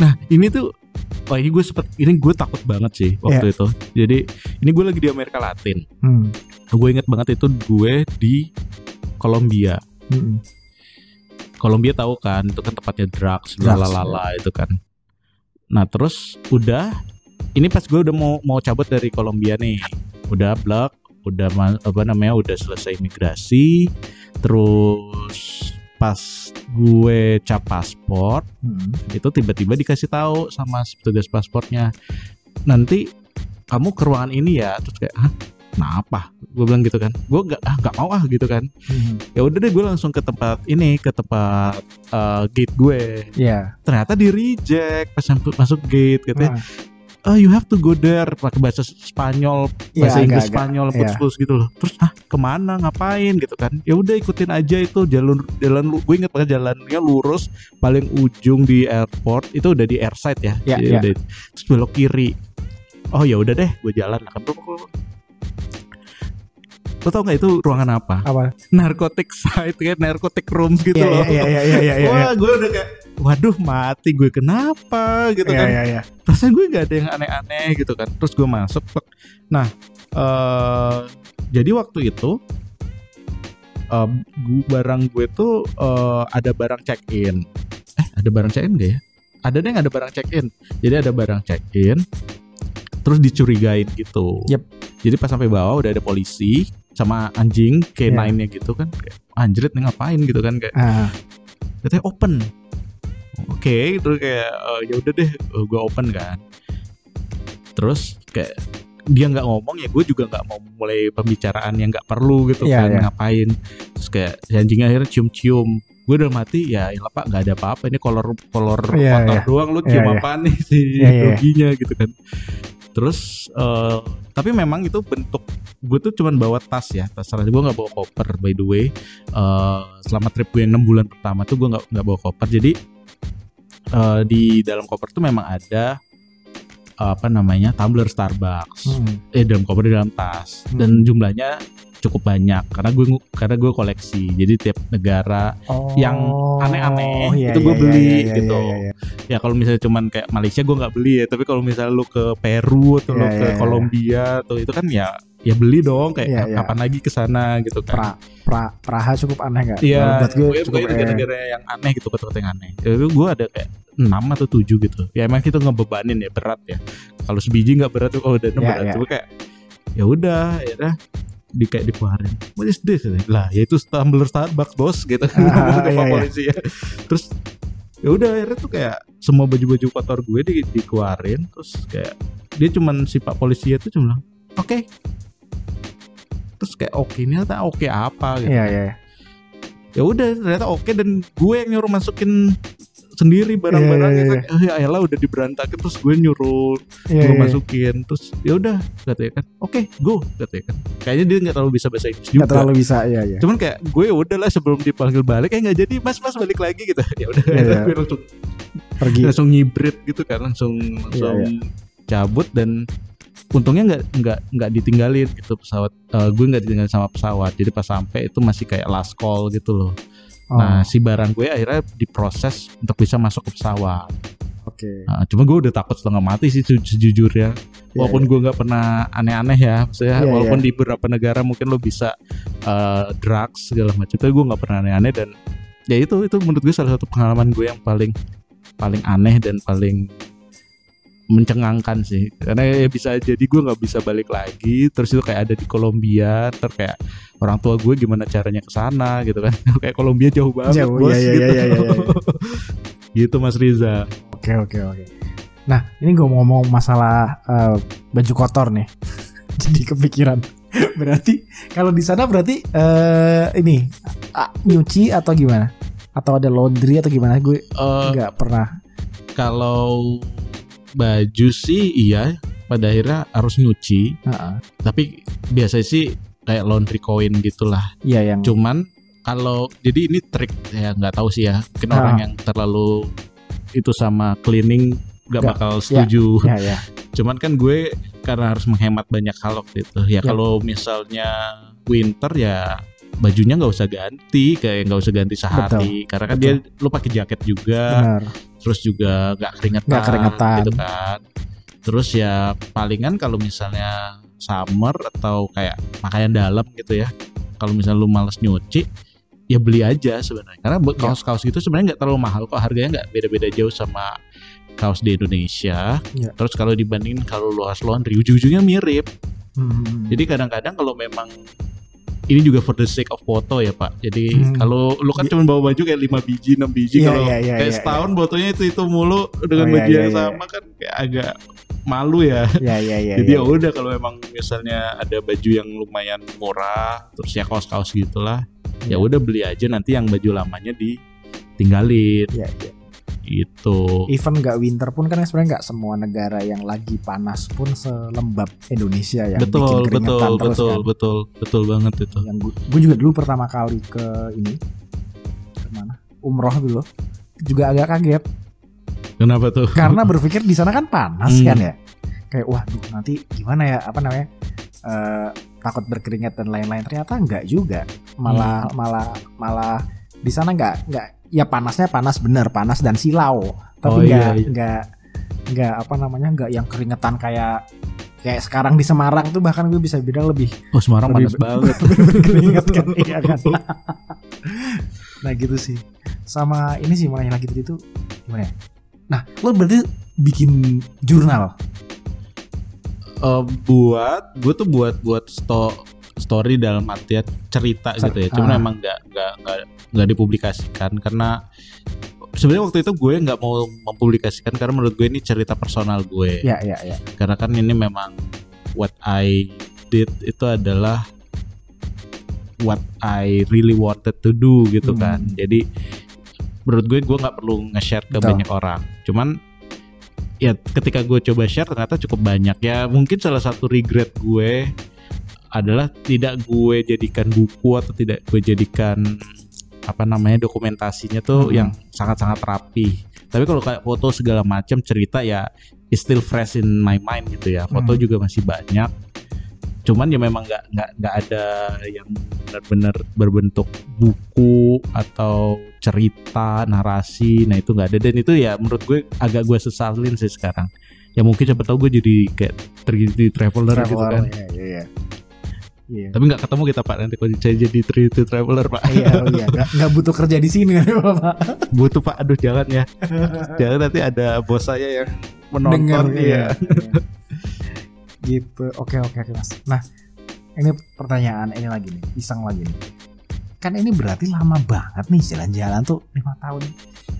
Nah ini tuh Wah ini gue sempet Ini gue takut banget sih Waktu itu Jadi Ini gue lagi di Amerika Latin Hmm. Gue inget banget itu Gue di Kolombia Hmm. Kolombia tahu kan Itu kan tempatnya drugs Drugs, Lalala itu kan Nah terus Udah Ini pas gue udah mau Mau cabut dari Kolombia nih Udah blok Udah apa namanya Udah selesai imigrasi Terus Pas gue cap paspor Hmm. itu tiba-tiba dikasih tahu sama petugas pasportnya nanti kamu ke ruangan ini ya terus kayak Hah? kenapa gue bilang gitu kan gue nggak ah nggak mau ah gitu kan Hmm. ya udah deh gue langsung ke tempat ini ke tempat eh, gate gue Iya. ternyata di reject pas masuk gate katanya Ah. Oh you have to go there. Pakai bahasa Spanyol Iya, bahasa Inggris agak-agak. Spanyol Iya. putus gitu loh. Terus ah ke mana? Ngapain? Gitu kan. Ya udah ikutin aja itu jalan jalan gue inget banget jalannya lurus paling ujung di airport itu udah di airside ya. Jadi iya. udah- terus belok kiri. Oh ya udah deh gue jalan lah. Kan lo tau nggak itu ruangan apa? Apa? narcotic site kayak narcotic rooms gitu Iya, loh. iya, iya, iya, iya, iya. wah gue udah kayak waduh mati gue kenapa? Gitu Iya, kan. iya, iya. perasaan gue nggak ada yang aneh-aneh gitu kan. Terus gue masuk nah eh jadi waktu itu eh, gu- barang gue tuh eh, ada barang check in eh ada barang check in gak ya? Ada deh ada barang check in jadi ada barang check in terus dicurigain gitu. Yep. jadi pas sampai bawah udah ada polisi sama anjing K9-nya gitu kan. Kayak anjrit nih ngapain gitu kan kayak. Ah, katanya open oke terus kayak eh, ya udah deh gue open kan terus kayak dia nggak ngomong ya gue juga nggak mau mulai pembicaraan yang nggak perlu gitu Iya, kan iya. ngapain terus kayak si anjingnya akhirnya cium-cium gue udah mati ya ya pak nggak ada apa-apa ini kolor kolor Iya, kotor iya. doang lu Iya, cium iya. apaan nih si Iya, iya. doginya gitu kan terus eh, tapi memang itu bentuk gue tuh cuman bawa tas ya tas gue nggak bawa koper by the way Eh, selama trip gue yang enam bulan pertama tuh gue nggak nggak bawa koper jadi eh, di dalam koper tuh memang ada apa namanya tumbler Starbucks Hmm. eh dalam koper di dalam tas Hmm. dan jumlahnya cukup banyak karena gue karena gue koleksi jadi tiap negara Oh, Yang aneh-aneh, iya, itu gua iya, beli, iya, iya, gitu. iya, iya. ya kalau misalnya cuman kayak Malaysia gue nggak beli ya tapi kalau misalnya lu ke Peru atau lu Iya, ke iya, iya. Kolombia atau itu kan ya ya beli dong kayak Iya, iya. kapan lagi ke sana gitu kan Pra, pra, Praha cukup aneh nggak? Iya, Kalau buat gue gue cukup eh, negara-negara yang aneh gitu kota-kota yang aneh. Itu gue ada kayak 6 atau 7 gitu. Ya emang kita ngebebanin ya berat ya. Kalau sebiji nggak berat tuh kalau udah enam Iya, berat. iya. Cuma kayak ya udah ya udah di kayak dikeluarin. What is this? Lah, ya itu tumbler Starbucks bos gitu kan. Ah, iya, iya. polisi ya. Terus ya udah akhirnya tuh kayak semua baju-baju kotor gue di, dikeluarin terus kayak dia cuman si Pak polisi itu cuma "Oke." Terus kayak oke ini ternyata oke apa gitu Iya, iya. ya udah ternyata oke dan gue yang nyuruh masukin sendiri barang-barangnya Iya, kan eh ya elah udah diberantakin terus gue nyuruh Iya, gue iya. masukin terus ya udah katanya kan oke go katanya kan kayaknya dia nggak terlalu bisa bahasa Inggris juga Nggak terlalu bisa, iya, iya. cuman kayak gue ya udahlah sebelum dipanggil balik eh nggak jadi mas mas balik lagi gitu ya udah Iya, iya. gue langsung Pergi. langsung ngibrit gitu kan langsung langsung Iya, cabut dan untungnya nggak nggak nggak ditinggalin gitu pesawat Eh, gue nggak ditinggalin sama pesawat jadi pas sampai itu masih kayak last call gitu loh Oh, Nah, si barang gue akhirnya diproses untuk bisa masuk ke pesawat. oke. Nah, cuma gue udah takut setengah mati sih seju- sejujurnya. Iya, Walaupun gue nggak pernah aneh-aneh ya, maksudnya Iya, walaupun di beberapa negara mungkin lo bisa eh, drugs segala macam, tapi gue nggak pernah aneh-aneh dan ya itu itu menurut gue salah satu pengalaman gue yang paling paling aneh dan paling mencengangkan sih karena ya bisa jadi gue nggak bisa balik lagi terus itu kayak ada di Kolombia terus kayak orang tua gue gimana caranya ke sana gitu kan kayak Kolombia jauh banget Jauh, bos iya, iya, gitu iya, iya, iya. gitu Mas Riza Oke oke oke. Nah ini gue mau ngomong masalah eh, baju kotor nih. Jadi kepikiran. berarti kalau di sana berarti eh ini ah, nyuci atau gimana? Atau ada laundry atau gimana? Gue Eh, nggak pernah. kalau baju sih iya pada akhirnya harus nyuci Heeh. tapi biasanya sih kayak laundry coin gitulah Iya yang. cuman kalau jadi ini trik ya nggak tahu sih ya mungkin Ah. orang yang terlalu itu sama cleaning nggak Nggak, bakal setuju Ya ya. cuman kan gue karena harus menghemat banyak hal waktu itu ya Ya. kalau misalnya winter ya bajunya nggak usah ganti kayak nggak usah ganti sehari karena kan dia lu pakai jaket juga Benar. Terus juga nggak keringetan, Nggak keringetan. gitu kan terus ya palingan kalau misalnya summer atau kayak pakaian dalam gitu ya kalau misalnya lu males nyuci ya beli aja sebenarnya karena buat Ya. kaos-kaos gitu sebenarnya nggak terlalu mahal kok harganya nggak beda-beda jauh sama kaos di Indonesia Ya. terus kalau dibandingin kalau lu harus laundry ujung-ujungnya mirip Hmm. jadi kadang-kadang kalau memang ini juga for the sake of foto ya pak jadi Hmm. kalau lu kan cuma bawa baju kayak 5 biji 6 biji Iya, kalau iya, iya, kayak iya, setahun fotonya itu itu mulu dengan Oh, iya, baju iya, yang iya. sama kan kayak agak malu ya Ya ya ya. jadi ya. ya udah kalau memang misalnya ada baju yang lumayan murah terus ya kaos-kaus gitulah ya Iya. udah beli aja nanti yang baju lamanya ditinggalin Ya, ya. Itu Even nggak winter pun kan sebenarnya nggak semua negara yang lagi panas pun selembab Indonesia yang betul bikin keringetan betul terus betul kan. betul betul banget itu. Yang gue, juga dulu pertama kali ke ini ke mana umroh dulu. Juga agak kaget. Kenapa tuh? Karena berpikir di sana kan panas Hmm. kan ya. Kayak wah duh, nanti gimana ya apa namanya Eh, takut berkeringat dan lain-lain. Ternyata enggak juga. Malah Hmm. malah malah di sana enggak enggak ya panasnya panas bener panas dan silau. Tapi Oh, iya, enggak iya. enggak enggak apa namanya enggak yang keringetan kayak kayak sekarang di Semarang tuh bahkan gue bisa bilang lebih oh Semarang Lebih- panas banget. berkeringat kan iya kan? Nah gitu sih. Sama ini sih mulai lagi tadi itu gimana ya? Nah lo berarti bikin jurnal? Eh, buat gue tuh buat buat sto, story dalam artian cerita Cer- gitu ya cuman ah. emang nggak nggak nggak nggak dipublikasikan karena sebenarnya waktu itu gue nggak mau mempublikasikan karena menurut gue ini cerita personal gue ya ya ya karena kan ini memang what I did itu adalah what I really wanted to do gitu Hmm. kan jadi menurut gue gue nggak perlu nge-share ke Betul. banyak orang cuman ya ketika gue coba share ternyata cukup banyak ya mungkin salah satu regret gue adalah tidak gue jadikan buku atau tidak gue jadikan apa namanya dokumentasinya tuh Hmm. yang sangat-sangat rapi. Tapi kalau kayak foto segala macam cerita ya it's still fresh in my mind gitu ya. Foto Hmm. juga masih banyak. Cuman ya memang nggak nggak nggak ada yang benar-benar berbentuk buku atau cerita narasi. Nah itu nggak ada. Dan itu ya menurut gue agak gue sesalin sih sekarang. Ya mungkin siapa tahu gue jadi kayak terjadi traveler, gitu Traveler, kan. iya, iya, iya. Iya. tapi nggak ketemu kita pak nanti kalau saya jadi treaty traveler pak Iya, oh iya, nggak nggak butuh kerja di sini kan Bapak. butuh pak aduh jangan ya jangan nanti ada bos saya yang menonton Dengar, ya iya. gitu. Oke, oke, oke, Mas. Nah, ini pertanyaan ini lagi nih, iseng lagi nih. Kan ini berarti lama banget nih jalan-jalan tuh lima tahun.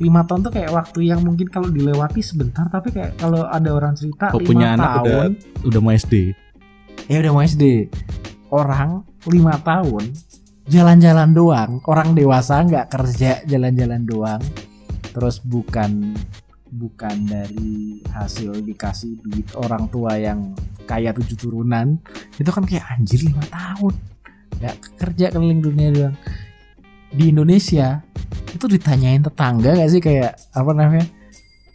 Lima tahun tuh kayak waktu yang mungkin kalau dilewati sebentar, tapi kayak kalau ada orang cerita lima tahun, udah udah mau SD ya udah mau SD. Orang lima tahun jalan-jalan doang, orang dewasa nggak kerja jalan-jalan doang, terus bukan bukan dari hasil dikasih duit orang tua yang kaya tujuh turunan, itu kan kayak anjir lima tahun. Nggak kerja keliling dunia doang. Di Indonesia itu ditanyain tetangga gak sih? Kayak apa namanya?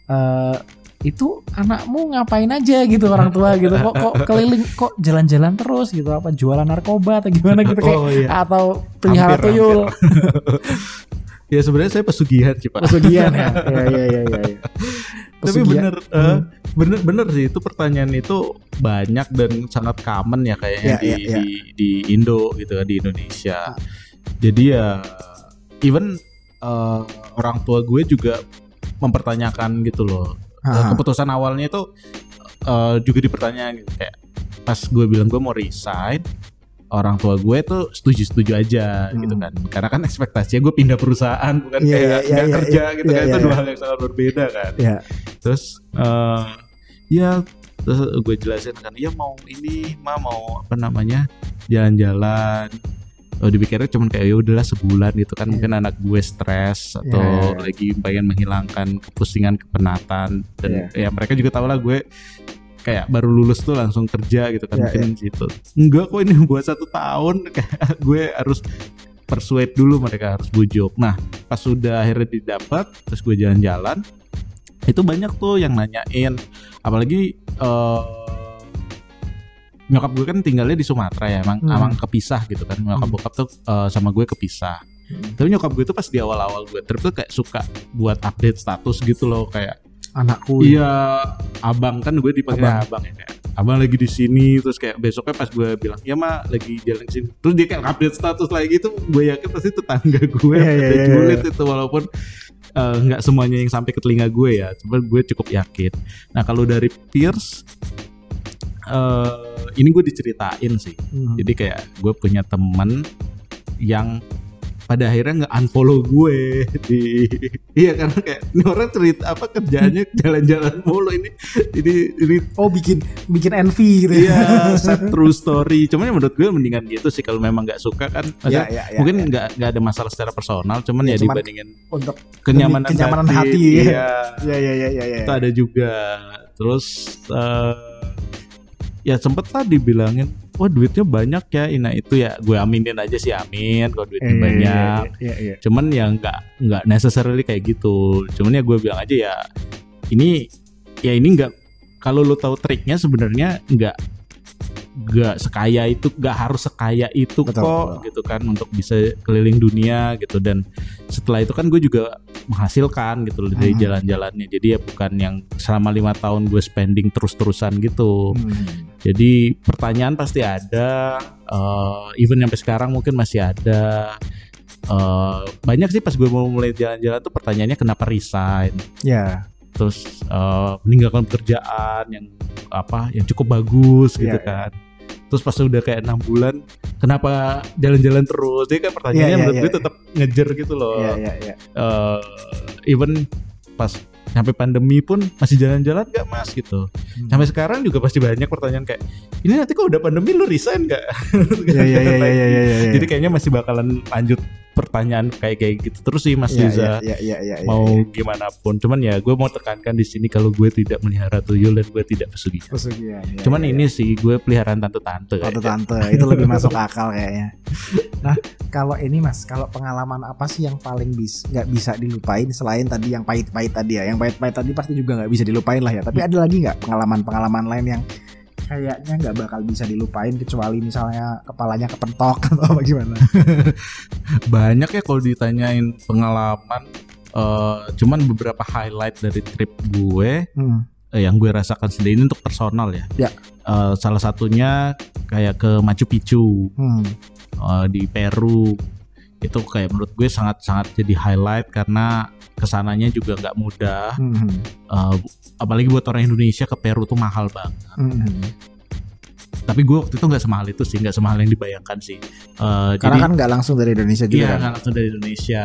eh itu anakmu ngapain aja? gitu orang tua gitu. Kok kok keliling kok jalan-jalan terus? gitu apa jualan narkoba atau gimana? gitu kayak oh iya. atau pelihara Hampir, tuyul. Ya sebenarnya saya pesugihan sih pak. Pesugihan ya? Ya ya ya, ya, ya. tapi bener eh, Hmm. bener bener sih itu pertanyaan itu banyak dan sangat common ya kayaknya Ya, di, ya, ya. di di Indo gitu kan, di Indonesia. Jadi ya even eh, orang tua gue juga mempertanyakan gitu loh Ah, keputusan awalnya itu eh, juga dipertanyakan gitu. Kayak pas gue bilang gue mau resign orang tua gue tuh setuju-setuju aja Hmm. gitu kan. Karena kan ekspektasinya gue pindah perusahaan bukan Iya, kayak iya, nggak iya, kerja iya, gitu iya, kan itu iya, dua iya. hal yang sangat berbeda kan. Ya terus eh ya terus gue jelasin kan iya mau ini mah mau apa namanya jalan-jalan oh dipikirnya cuman kayak ya udahlah sebulan gitu kan Iya. mungkin anak gue stres atau Iya, iya. lagi pengen menghilangkan kepusingan kepenatan. Dan ya mereka juga tahu lah gue kayak baru lulus tuh langsung kerja gitu kan Iya, mungkin gitu. Enggak kok ini buat satu tahun kayak gue harus persuade dulu mereka harus bujuk nah pas sudah akhirnya didapat terus gue jalan-jalan itu banyak tuh yang nanyain. Apalagi eh, nyokap gue kan tinggalnya di Sumatera ya emang Hmm. emang kepisah gitu kan nyokap Hmm. bokap tuh eh, sama gue kepisah tapi nyokap gue tuh pas di awal-awal gue trip tuh kayak suka buat update status gitu loh kayak anakku iya abang kan gue dipanggil Abang. abang. ya kayak abang lagi di sini terus kayak besoknya pas gue bilang ya mah lagi jalan ke sini terus dia kayak update status lagi itu gue yakin pasti tetangga gue iya, pada iya, julid itu walaupun eh, nggak semuanya yang sampai ke telinga gue ya cuma gue cukup yakin nah kalau dari peers eh ini gue diceritain sih. Hmm. jadi kayak gue punya temen yang pada akhirnya nggak unfollow gue di iya karena kayak ini orang cerita apa kerjaannya jalan-jalan mulu ini. Ini ini oh bikin bikin envy gitu iya sad true story. Cuman ya menurut gue mendingan gitu sih kalau memang nggak suka kan. Ya, ya, ya, mungkin ya. nggak nggak ada masalah secara personal cuman Ya, ya, cuman dibandingin untuk kenyamanan, kenyamanan hati, iya. Ya ya ya ya ya itu ada juga. Terus eh, ya sempet lah dibilangin wah duitnya banyak ya. Ina itu ya gue aminin aja sih amin kalau duitnya Iya, banyak. iya, iya. cuman ya nggak nggak necessarily kayak gitu. Cuman ya gue bilang aja ya ini ya ini nggak kalau lo tahu triknya sebenarnya nggak nggak sekaya itu nggak harus sekaya itu Betul, kok betul. gitu kan untuk bisa keliling dunia gitu dan setelah itu kan gue juga menghasilkan gitu loh dari Hmm. jalan-jalannya jadi ya bukan yang selama lima tahun gue spending terus-terusan gitu Hmm. jadi pertanyaan pasti ada, eh, even sampai sekarang mungkin masih ada. Eh, banyak sih pas gue mau mulai jalan-jalan tuh pertanyaannya kenapa resign, ya terus eh, meninggalkan pekerjaan yang apa, yang cukup bagus gitu Iya, iya. Terus pas udah kayak enam bulan, kenapa jalan-jalan terus? Jadi kan pertanyaannya Iya, iya, menurut iya, gue iya. tetap ngejer gitu loh. ya ya ya Eh, even pas sampai pandemi pun masih jalan-jalan gak mas gitu Hmm. sampai sekarang juga pasti banyak pertanyaan kayak ini nanti kok udah pandemi lu resign gak ya ya ya ya ya ya, ya. jadi kayaknya masih bakalan lanjut pertanyaan kayak kayak gitu terus sih Mas Iya, Riza iya, iya, iya, iya, mau iya. gimana pun cuman ya gue mau tekankan di sini kalau gue tidak melihara tuyul dan gue tidak pesugihan Pesugihan, iya, cuman iya, ini sih gue peliharaan tante-tante tante-tante itu lebih masuk akal kayaknya. Nah, kalau ini Mas, kalau pengalaman apa sih yang paling bis nggak bisa dilupain selain tadi yang pahit-pahit tadi ya? Yang pahit-pahit tadi pasti juga nggak bisa dilupain lah ya. Tapi ada lagi nggak pengalaman-pengalaman lain yang kayaknya nggak bakal bisa dilupain kecuali misalnya kepalanya kepentok atau apa gimana? banyak ya kalau ditanyain pengalaman eh, cuman beberapa highlight dari trip gue Hmm. eh, yang gue rasakan sendiri ini untuk personal ya. Ya. Eh, salah satunya kayak ke Machu Picchu Hmm. eh, di Peru itu kayak menurut gue sangat-sangat jadi highlight karena ke sananya juga nggak mudah. Hmm. Eh, apalagi buat orang Indonesia ke Peru tuh mahal banget. Hmm. Tapi gue waktu itu nggak semahal itu sih, nggak semahal yang dibayangkan sih. Eh, Karena jadi- kan nggak langsung dari Indonesia juga Iya, kan? nggak langsung dari Indonesia.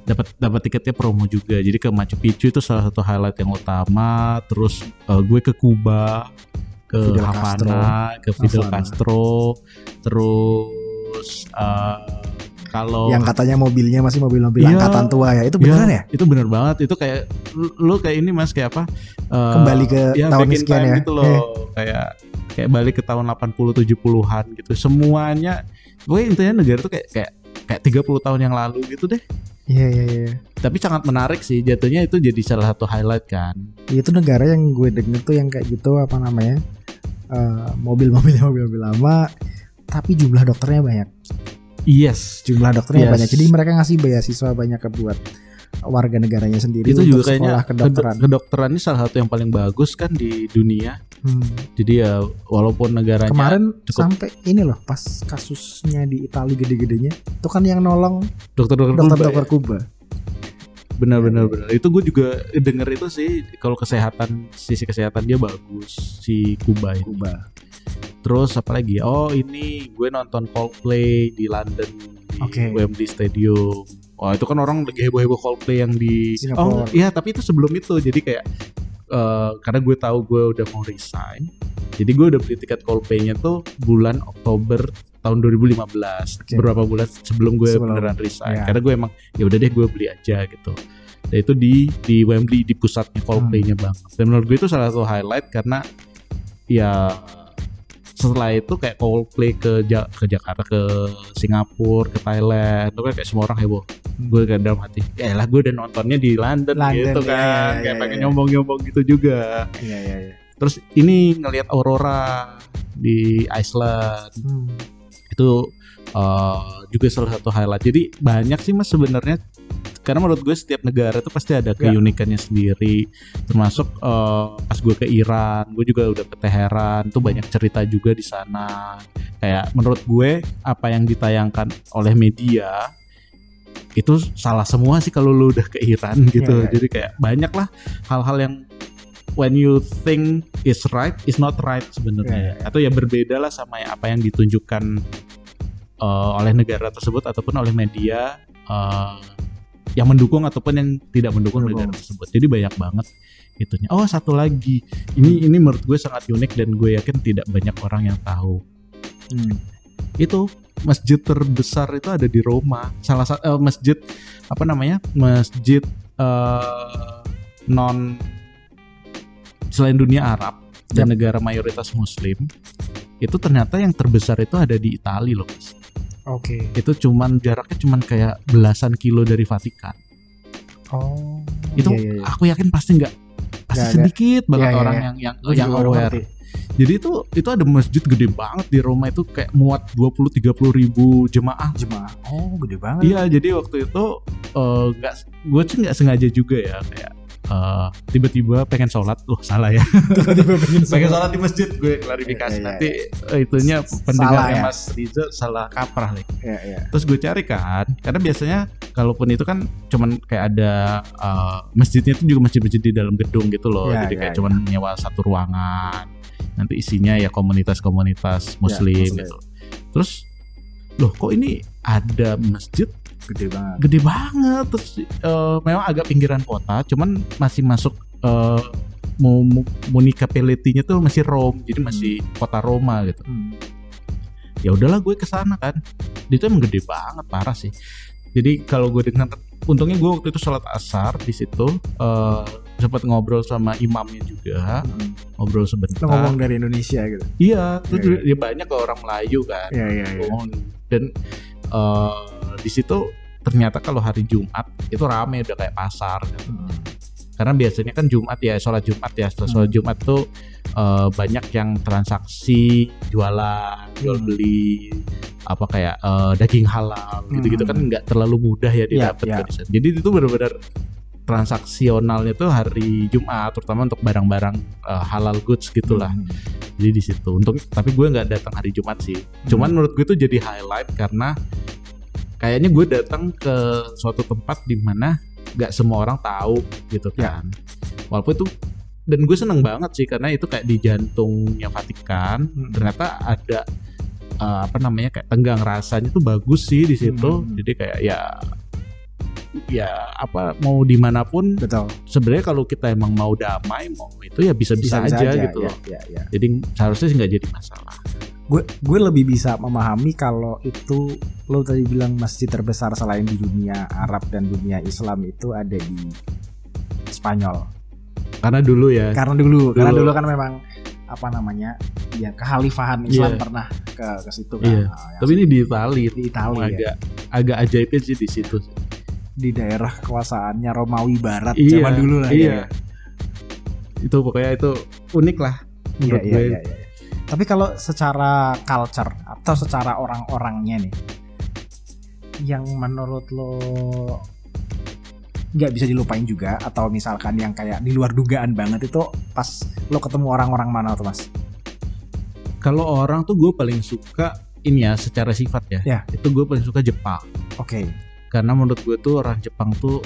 Dapat dapat tiketnya promo juga. Jadi ke Machu Picchu itu salah satu highlight yang utama. Terus eh, gue ke Kuba, ke Fidel Havana, ke Fidel Havana. Castro. Terus eh, kalau Yang katanya mobilnya masih mobil-mobil Iya. angkatan tua ya. Itu Iya, beneran ya? Itu bener banget. Itu kayak lu, kayak ini Mas kayak apa? Eh, Kembali ke ya, tahun sekian ya. gitu loh. Kayak kayak balik ke tahun 80 70-an gitu. Semuanya gue intinya negara tuh kayak kayak kayak 30 tahun yang lalu gitu deh. Iya, iya, iya. tapi sangat menarik sih jatuhnya itu jadi salah satu highlight kan itu negara yang gue denger tuh yang kayak gitu apa namanya eh, mobil-mobilnya mobil-mobil lama tapi jumlah dokternya banyak yes. Jumlah dokternya Yes. banyak. Jadi mereka ngasih beasiswa banyak ke buat warga negaranya sendiri itu untuk juga sekolah kedokteran. kedok- kedokteran ini salah satu yang paling bagus kan di dunia. Hmm. jadi ya walaupun negaranya kemarin cukup- sampai ini loh pas kasusnya di Italia gede-gedenya itu kan yang nolong dokter-dokter Kuba Kuba ya. benar-benar benar itu gue juga denger itu sih kalau kesehatan sisi kesehatan dia bagus si Kuba ini. Kuba terus apa lagi oh ini gue nonton Coldplay di London di Oke. Wembley Stadium Wah itu kan orang lagi heboh-heboh Coldplay yang di Singapura. Oh iya tapi itu sebelum itu jadi kayak eh, karena gue tahu gue udah mau resign jadi gue udah beli tiket Coldplay-nya tuh bulan Oktober tahun 2015 Oke. beberapa bulan sebelum gue Sebelum, beneran resign iya. karena gue emang ya udah deh gue beli aja gitu dan itu di di Wembley di pusatnya Coldplay-nya Hmm. banget dan menurut gue itu salah satu highlight karena ya setelah itu kayak Coldplay ke Ja- ke Jakarta ke Singapura ke Thailand itu kan kayak semua orang heboh. Gue kayak dalam hati ya lah gue udah nontonnya di London, London, gitu iya, kan. iya, kayak iya, pengen iya. nyombong-nyombong gitu juga. Iya iya iya. Terus ini ngelihat aurora di Iceland. Hmm. itu eh, juga salah satu highlight jadi banyak sih mas sebenarnya karena menurut gue setiap negara itu pasti ada Ya. keunikannya sendiri termasuk eh, pas gue ke Iran gue juga udah ke Teheran tuh banyak cerita juga di sana kayak menurut gue apa yang ditayangkan oleh media itu salah semua sih kalau lu udah ke Iran gitu Ya, ya. jadi kayak banyak lah hal-hal yang when you think is right is not right sebenarnya Ya, ya, ya. atau ya berbeda lah sama ya apa yang ditunjukkan uh, oleh negara tersebut ataupun oleh media uh, yang mendukung ataupun yang tidak mendukung Mendukung. negara tersebut. Jadi banyak banget itunya. Oh satu lagi, ini ini menurut gue sangat unik dan gue yakin tidak banyak orang yang tahu. Hmm. Itu masjid terbesar itu ada di Roma. Salah satu masjid apa namanya? Masjid uh, non selain dunia Arab dan negara mayoritas Muslim. Itu ternyata yang terbesar itu ada di Italia loh. Mas Oke. itu cuman jaraknya cuman kayak belasan kilo dari Vatikan. Oh. Itu iya, iya, iya. aku yakin pasti nggak pasti ada. sedikit banget Iya, iya, orang iya. yang yang Gue yang aware. ngerti. Jadi itu itu ada masjid gede banget di Roma itu kayak muat 20 30 ribu jemaah. Jemaah. Oh, gede banget. Iya, jadi waktu itu eh, nggak gue sih nggak sengaja juga ya kayak eh, tiba-tiba pengen sholat, loh salah ya. Tiba-tiba pengen pengen sholat. sholat di masjid gue klarifikasi Iya, iya, nanti eh, itunya pendengarnya ya? Mas Riza salah kaprah nih. Iya, iya. Terus gue cari kan, karena biasanya kalaupun itu kan cuman kayak ada uh, masjidnya itu juga masjid-masjid di dalam gedung gitu loh. Ya, Jadi ya, kayak ya. cuman nyewa satu ruangan. Nanti isinya ya komunitas-komunitas muslim, muslim. gitu. Terus loh kok ini ada masjid Gede banget. gede banget terus uh, memang agak pinggiran kota, cuman masih masuk uh, mu- municipality-nya tuh masih Rome, jadi masih kota Roma gitu Hmm. ya udahlah gue ke sana kan dia tuh emang gede banget parah sih Jadi kalau gue dengar, untungnya gue waktu itu sholat asar di situ, eh sempat ngobrol sama imamnya juga, Hmm. ngobrol Lo sebentar. ngomong dari Indonesia gitu. Iya, terus Iya, dia banyak orang Melayu kan. Iya iya iya. ngomong. Dan eh di situ ternyata kalau hari Jumat itu rame udah kayak pasar. gitu. Hmm. Karena biasanya kan Jumat ya sholat Jumat ya, setelah sholat Hmm. Jumat tuh eh, banyak yang transaksi jualan, jual Hmm. beli apa kayak eh, daging halal gitu-gitu Hmm. kan nggak terlalu mudah ya Iya, didapat di sana. Jadi itu benar-benar transaksionalnya tuh hari Jumat terutama untuk barang-barang eh, halal goods gitulah. Hmm. Jadi di situ. Untuk tapi gue nggak datang hari Jumat sih. Cuman menurut gue itu jadi highlight karena kayaknya gue datang ke suatu tempat di mana nggak semua orang tahu gitu Ya. kan. Walaupun itu dan gue seneng banget sih karena itu kayak di jantungnya Vatikan. Hmm. Ternyata ada eh, apa namanya kayak tenggang rasanya tuh bagus sih di situ. Hmm. Jadi kayak ya ya apa mau di mana pun Betul. sebenarnya kalau kita emang mau damai mau itu ya bisa-bisa Bisa-bisa aja, aja, gitu ya, loh. ya, ya. Jadi seharusnya sih nggak jadi masalah. Gue gue lebih bisa memahami kalau itu lo tadi bilang masjid terbesar selain di dunia Arab dan dunia Islam itu ada di Spanyol Karena dulu ya. karena dulu, karena Dulu. dulu kan memang apa namanya ya kekhalifahan Islam Iya. pernah ke ke situ kan Iya. Nah, Tapi ini di Itali di Italia ya. agak agak ajaibnya sih di situ. di daerah kekuasaannya Romawi Barat Iya, zaman dulu lah ya. iya. Itu pokoknya itu unik lah Iya, menurut iya, gue. iya, iya. Tapi kalau secara culture atau secara orang-orangnya nih, yang menurut lo nggak bisa dilupain juga, atau misalkan yang kayak di luar dugaan banget itu pas lo ketemu orang-orang mana tuh mas? Kalau orang tuh gue paling suka ini ya secara sifat ya. Ya. Itu gue paling suka Jepang. Oke, Karena menurut gue tuh orang Jepang tuh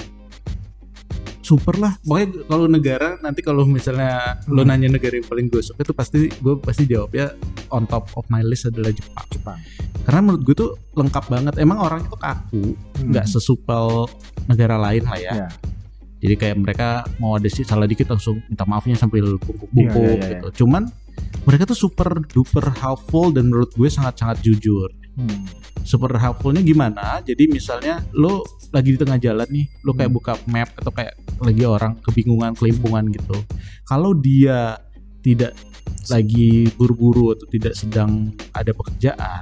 super lah. Pokoknya kalau negara nanti kalau misalnya lo Hmm. nanya negara yang paling gue suka itu pasti gue pasti jawabnya on top of my list adalah Jepang. Jepang. Karena menurut gue tuh lengkap banget. Emang orang itu kaku, Hmm. nggak sesupel negara lain lah ya. Ya. Jadi kayak mereka mau ada sih salah dikit langsung minta maafnya sambil bungkuk-bungkuk Iya, iya, iya, gitu. Cuman mereka tuh super duper helpful dan menurut gue sangat-sangat jujur. Hmm. Super helpfulnya gimana? Jadi misalnya lo lagi di tengah jalan nih, lo kayak Hmm. buka map atau kayak lagi orang kebingungan, kelimpungan gitu. Kalau dia tidak lagi buru-buru atau tidak sedang ada pekerjaan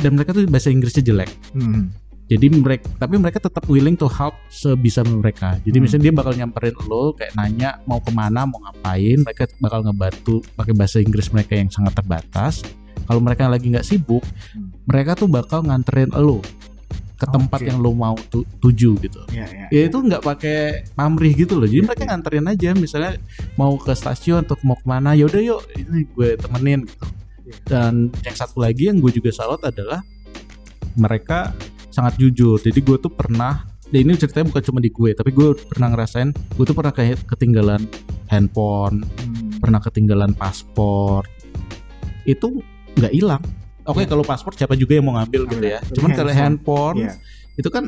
dan mereka tuh bahasa Inggrisnya jelek. Hmm. Jadi mereka tapi mereka tetap willing to help sebisa mereka. Jadi Hmm. misalnya dia bakal nyamperin lo kayak nanya mau ke mana, mau ngapain, mereka bakal ngebantu pakai bahasa Inggris mereka yang sangat terbatas. Kalau mereka lagi nggak sibuk, Hmm. mereka tuh bakal nganterin lo ke tempat Oke. yang lo mau tu- tuju gitu. Ya, ya. Ya itu nggak pakai pamrih gitu loh. Jadi Iya, mereka iya. nganterin aja misalnya mau ke stasiun atau mau ke mana, ya udah yuk ini gue temenin gitu. Iya. Dan yang satu lagi yang gue juga salut adalah mereka sangat jujur. Jadi gue tuh pernah dan ini ceritanya bukan cuma di gue, tapi gue pernah ngerasain gue tuh pernah kayak ketinggalan handphone, Hmm. pernah ketinggalan paspor. Itu nggak hilang. Oke, Iya. kalau paspor siapa juga yang mau ngambil gitu Iya. ya. Cuman kalau handphone, handphone Iya. itu kan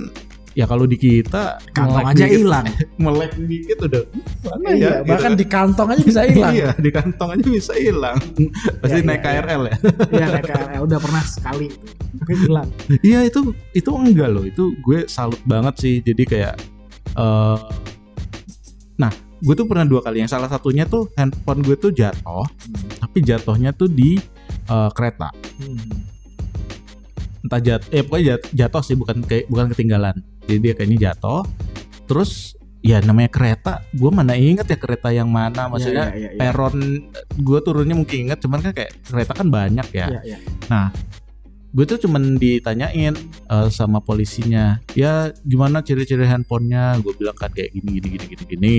ya kalau di kita Kantong aja hilang. melek dikit udah mana Iya, ya bahkan gitu di kantong aja bisa hilang. iya di kantong aja bisa hilang pasti Iya, naik iya, iya. KRL ya Iya, naik KRL udah pernah sekali. Tapi hilang. iya itu itu enggak loh itu gue salut banget sih jadi kayak eh nah gue tuh pernah dua kali yang salah satunya tuh handphone gue tuh jatuh Hmm. tapi jatuhnya tuh di eh, kereta. Hmm. entah jat eh pokoknya jat- jatuh sih bukan kayak bukan ketinggalan. Jadi dia kayaknya jatuh. Terus ya namanya kereta gue mana inget ya kereta yang mana. Maksudnya Iya, iya, iya, iya. peron gue turunnya mungkin inget cuman kan kayak kereta kan banyak ya. Iya, iya. gue tuh cuman ditanyain eh, sama polisinya ya gimana ciri-ciri handphonenya? Gue bilang kan kayak gini gini gini gini gini.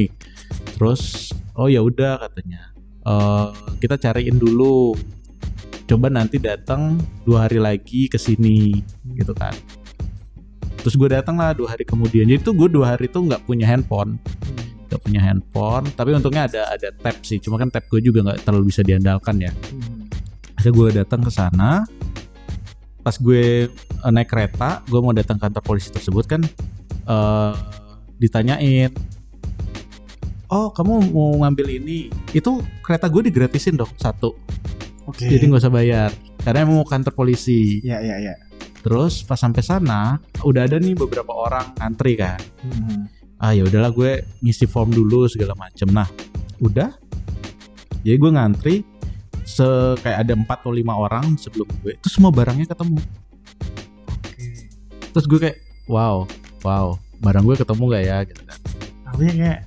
Terus oh ya udah katanya. Eh, kita cariin dulu coba nanti datang dua hari lagi ke sini gitu kan. Terus gue datang lah dua hari kemudian. Jadi tuh gue dua hari tuh nggak punya handphone. Nggak punya handphone tapi untungnya ada ada tab sih. Cuma kan tab gue juga nggak terlalu bisa diandalkan ya. Hmm. akhirnya gue datang ke sana. Pas gue eh, naik kereta gue mau datang kantor polisi tersebut kan eh ditanyain oh kamu mau ngambil ini? Itu kereta gue digratisin dong satu Oke. jadi nggak usah bayar karena emang mau kantor polisi Iya, iya, iya. terus pas sampai sana udah ada nih beberapa orang ngantri kan Hmm. ah ya udahlah gue ngisi form dulu segala macem nah udah jadi gue ngantri se kayak ada empat atau lima orang sebelum gue itu semua barangnya ketemu Oke. terus gue kayak wow wow barang gue ketemu gak ya gitu kan Artinya kayak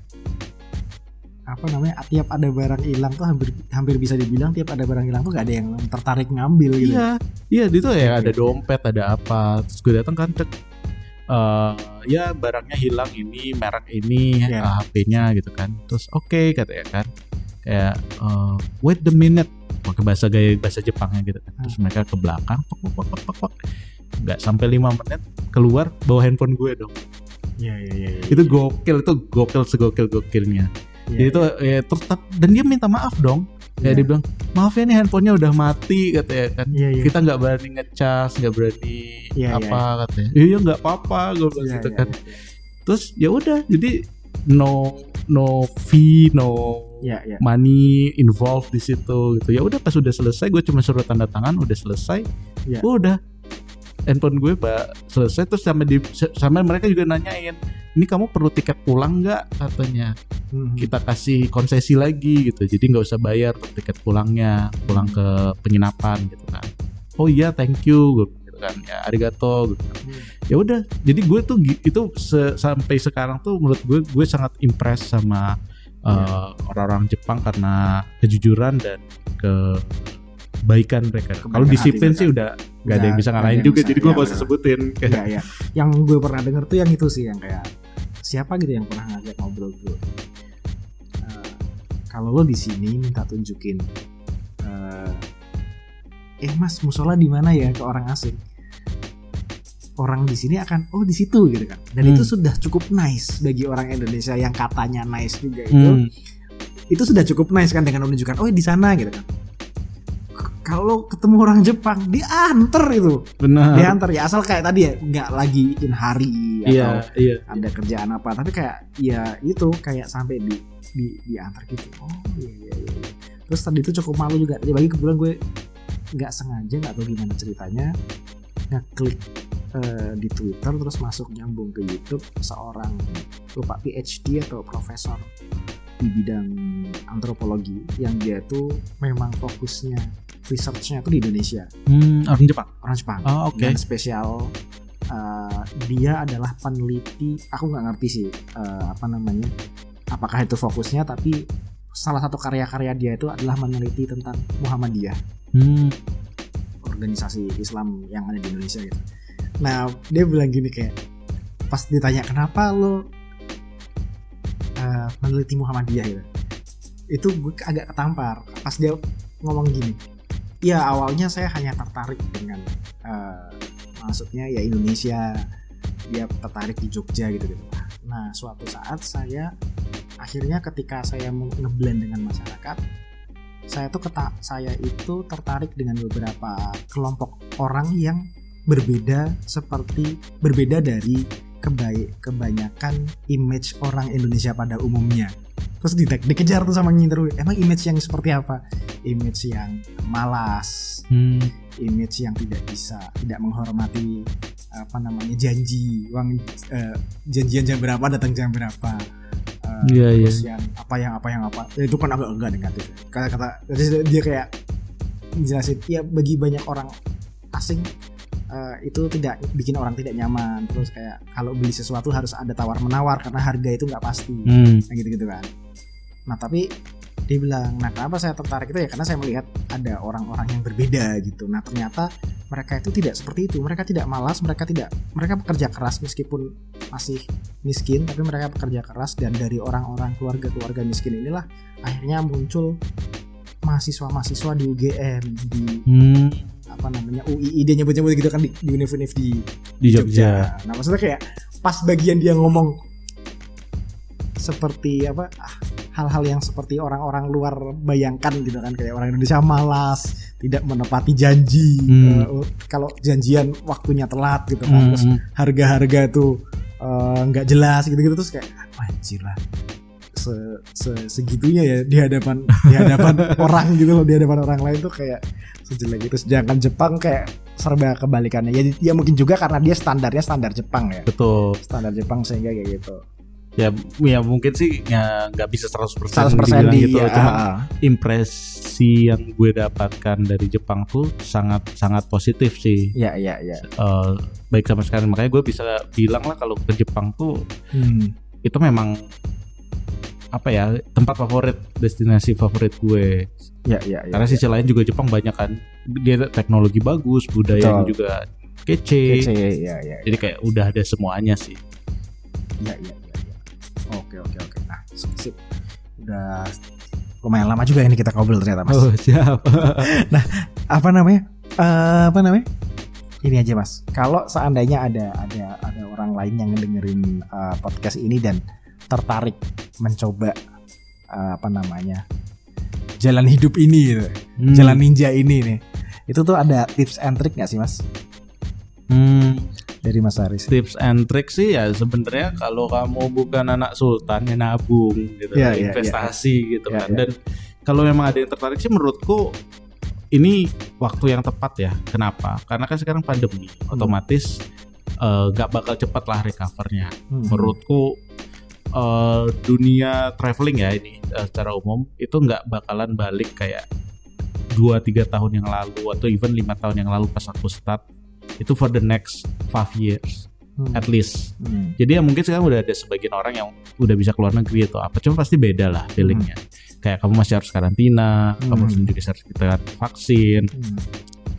apa namanya tiap ada barang hilang tuh hampir hampir bisa dibilang tiap ada barang hilang tuh gak ada yang tertarik ngambil gitu. iya iya itu ya ada dompet ada apa terus gue datang kan cek eh, ya barangnya hilang ini merek ini Iya. eh, HP-nya gitu kan terus oke katanya kan kayak eh, wait the minute pakai bahasa gaya bahasa Jepangnya gitu kan terus mereka ke belakang pok, pok, pok, pok, pok, pok. nggak sampai lima menit keluar bawa handphone gue dong Iya iya iya. iya. itu gokil itu gokil segokil gokilnya Iya, jadi itu ya, terus dan dia minta maaf dong kayak Iya. dia bilang maaf ya nih handphonenya udah mati katanya kan Iya iya. kita nggak berani ngecas nggak berani Iya, apa katanya iya nggak apa-apa gue bilang Iya, gitu iya, kan iya. terus ya udah jadi no no fee no Iya iya. money involved di situ gitu ya udah pas udah selesai gue cuma suruh tanda tangan udah selesai Iya. udah handphone gue pak selesai terus sama di sama mereka juga nanyain ini kamu perlu tiket pulang nggak katanya Mhm. kita kasih konsesi lagi gitu jadi nggak usah bayar tiket pulangnya pulang ke penginapan gitu kan oh iya thank you gue gitu kan ya arigato gitu kan. Hmm. ya udah jadi gue tuh itu se- sampai sekarang tuh menurut gue gue sangat impress sama uh, Iya. orang-orang Jepang karena kejujuran dan kebaikan mereka kalau disiplin sih udah nggak ada yang bisa ngalahin juga bisa, jadi gue gak usah benar. sebutin Iya iya. Yang gue pernah denger tuh yang itu sih yang kayak siapa gitu yang pernah ngajak ngobrol tuh. Eh, kalau lo di sini minta tunjukin eh, eh mas musola di mana ya ke orang asing orang di sini akan oh di situ gitu kan dan Hmm. itu sudah cukup nice bagi orang Indonesia yang katanya nice juga itu Hmm. itu sudah cukup nice kan dengan menunjukkan oh di sana gitu kan kalau ketemu orang Jepang diantar itu. Benar. Diantar ya asal kayak tadi ya nggak lagi in hari iya atau iya ada kerjaan apa. Tapi kayak ya itu kayak sampai di di diantar gitu. Oh iya iya iya. Iya. terus tadi itu cukup malu juga. Tadi bagi kebetulan gue nggak sengaja nggak tahu gimana ceritanya. Ngeklik eh, di Twitter terus masuk nyambung ke YouTube seorang lupa PhD atau profesor di bidang antropologi yang dia tuh memang fokusnya researchnya tuh di Indonesia. Hmm, orang Jepang? Orang Jepang. Oh oke. Dan spesial uh, dia adalah peneliti aku nggak ngerti sih uh, apa namanya apakah itu fokusnya tapi salah satu karya-karya dia itu adalah meneliti tentang Muhammadiyah. Hmm. organisasi Islam yang ada di Indonesia gitu. Nah dia bilang gini kayak pas ditanya kenapa lo meneliti Muhammadiyah gitu. Itu gue agak ketampar. Pas dia ngomong gini ya awalnya saya hanya tertarik dengan uh, maksudnya ya Indonesia dia tertarik di Jogja gitu gitu. Nah suatu saat saya akhirnya ketika saya ngeblend dengan masyarakat saya tuh keta saya itu tertarik dengan beberapa kelompok orang yang berbeda seperti berbeda dari kebaik kebanyakan image orang Indonesia pada umumnya. Terus di dikejar tuh sama nginter emang image yang seperti apa? Image yang malas. Hmm. image yang tidak bisa tidak menghormati apa namanya janji uang eh, janjian jam berapa datang jam berapa. Eh, Iya, iya. terus yang apa yang apa yang apa. Ya, itu kan agak enggak negatif. Kata kata jadi dia kayak jelasin ya bagi banyak orang asing eh, itu tidak bikin orang tidak nyaman terus kayak kalau beli sesuatu harus ada tawar menawar karena harga itu nggak pasti Hmm. Nah, gitu-gitu kan. Nah tapi dia bilang, nah kenapa saya tertarik itu ya karena saya melihat ada orang-orang yang berbeda gitu. Nah ternyata mereka itu tidak seperti itu. Mereka tidak malas, mereka tidak, mereka bekerja keras meskipun masih miskin, tapi mereka bekerja keras dan dari orang-orang keluarga-keluarga miskin inilah akhirnya muncul mahasiswa-mahasiswa di UGM, di Hmm. Apa namanya UII dia nyebut-nyebut gitu kan di, di univ-univ di Di Jogja. Nah, maksudnya kayak pas bagian dia ngomong seperti apa ah, hal-hal yang seperti orang-orang luar bayangkan gitu kan kayak orang Indonesia malas, tidak menepati janji. Hmm. eh, kalau janjian waktunya telat gitu kan. Terus Hmm. harga-harga tuh eh, nggak jelas gitu-gitu terus kayak "Wah, anjir lah. Se- se- segitunya ya di hadapan di hadapan orang gitu loh di hadapan orang lain tuh kayak sejelek itu sedangkan Jepang kayak serba kebalikannya. Ya, ya mungkin juga karena dia standarnya standar Jepang ya. betul Standar Jepang sehingga kayak gitu. ya ya mungkin sih ya nggak bisa 100% 100% dibilang di gitu ya, cuma ah, ah. impresi yang gue dapatkan dari Jepang tuh sangat sangat positif sih ya ya ya. Eh, baik sama sekali makanya gue bisa bilang lah kalau ke Jepang tuh Hmm. itu memang apa ya tempat favorit destinasi favorit gue Ya ya ya. karena sisi lain juga Jepang banyak kan dia teknologi bagus Betul. juga kece, Kece, ya ya. jadi kayak udah ada semuanya sih Ya ya ya. ya. Oke oke oke. Nah, sip. Udah lumayan lama juga ini kita ngobrol ternyata Mas. oh siap apa namanya Eh, apa namanya ini aja mas kalau seandainya ada ada ada orang lain yang dengerin eh, podcast ini dan tertarik mencoba eh, apa namanya jalan hidup ini gitu. Hmm. jalan ninja ini nih. Itu tuh ada tips and trick nggak sih mas? Hmm, dari mas Haris. Tips and trick sih ya sebenarnya kalau kamu bukan anak sultan ya nabung gitu Iya, iya, investasi gitu Iya, kan. iya. dan kalau memang ada yang tertarik sih menurutku ini waktu yang tepat ya. Kenapa? Karena kan sekarang pandemi otomatis eh, nggak bakal cepat lah recovernya. Hmm. menurutku eh, dunia traveling ya ini eh, secara umum itu nggak bakalan balik kayak 2-3 tahun yang lalu atau even lima tahun yang lalu pas aku start itu for the next five years Hmm. at least Hmm. jadi ya mungkin sekarang udah ada sebagian orang yang udah bisa keluar negeri atau apa cuma pasti beda lah feelingnya kayak kamu masih harus karantina kamu Hmm. harus menunjukkan sertifikat vaksin Hmm.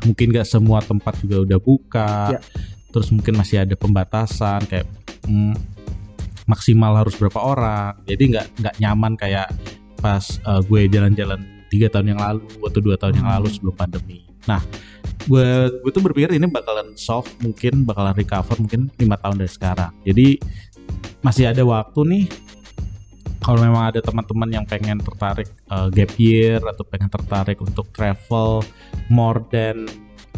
mungkin gak semua tempat juga udah buka Ya. terus mungkin masih ada pembatasan kayak mm, maksimal harus berapa orang. Jadi nggak nggak nyaman kayak pas uh, gue jalan-jalan tiga tahun yang lalu atau dua tahun yang Hmm. lalu sebelum pandemi. Nah gue gue tuh berpikir ini bakalan soft mungkin bakalan recover mungkin lima tahun dari sekarang. Jadi masih ada waktu nih kalau memang ada teman-teman yang pengen tertarik uh, gap year atau pengen tertarik untuk travel more than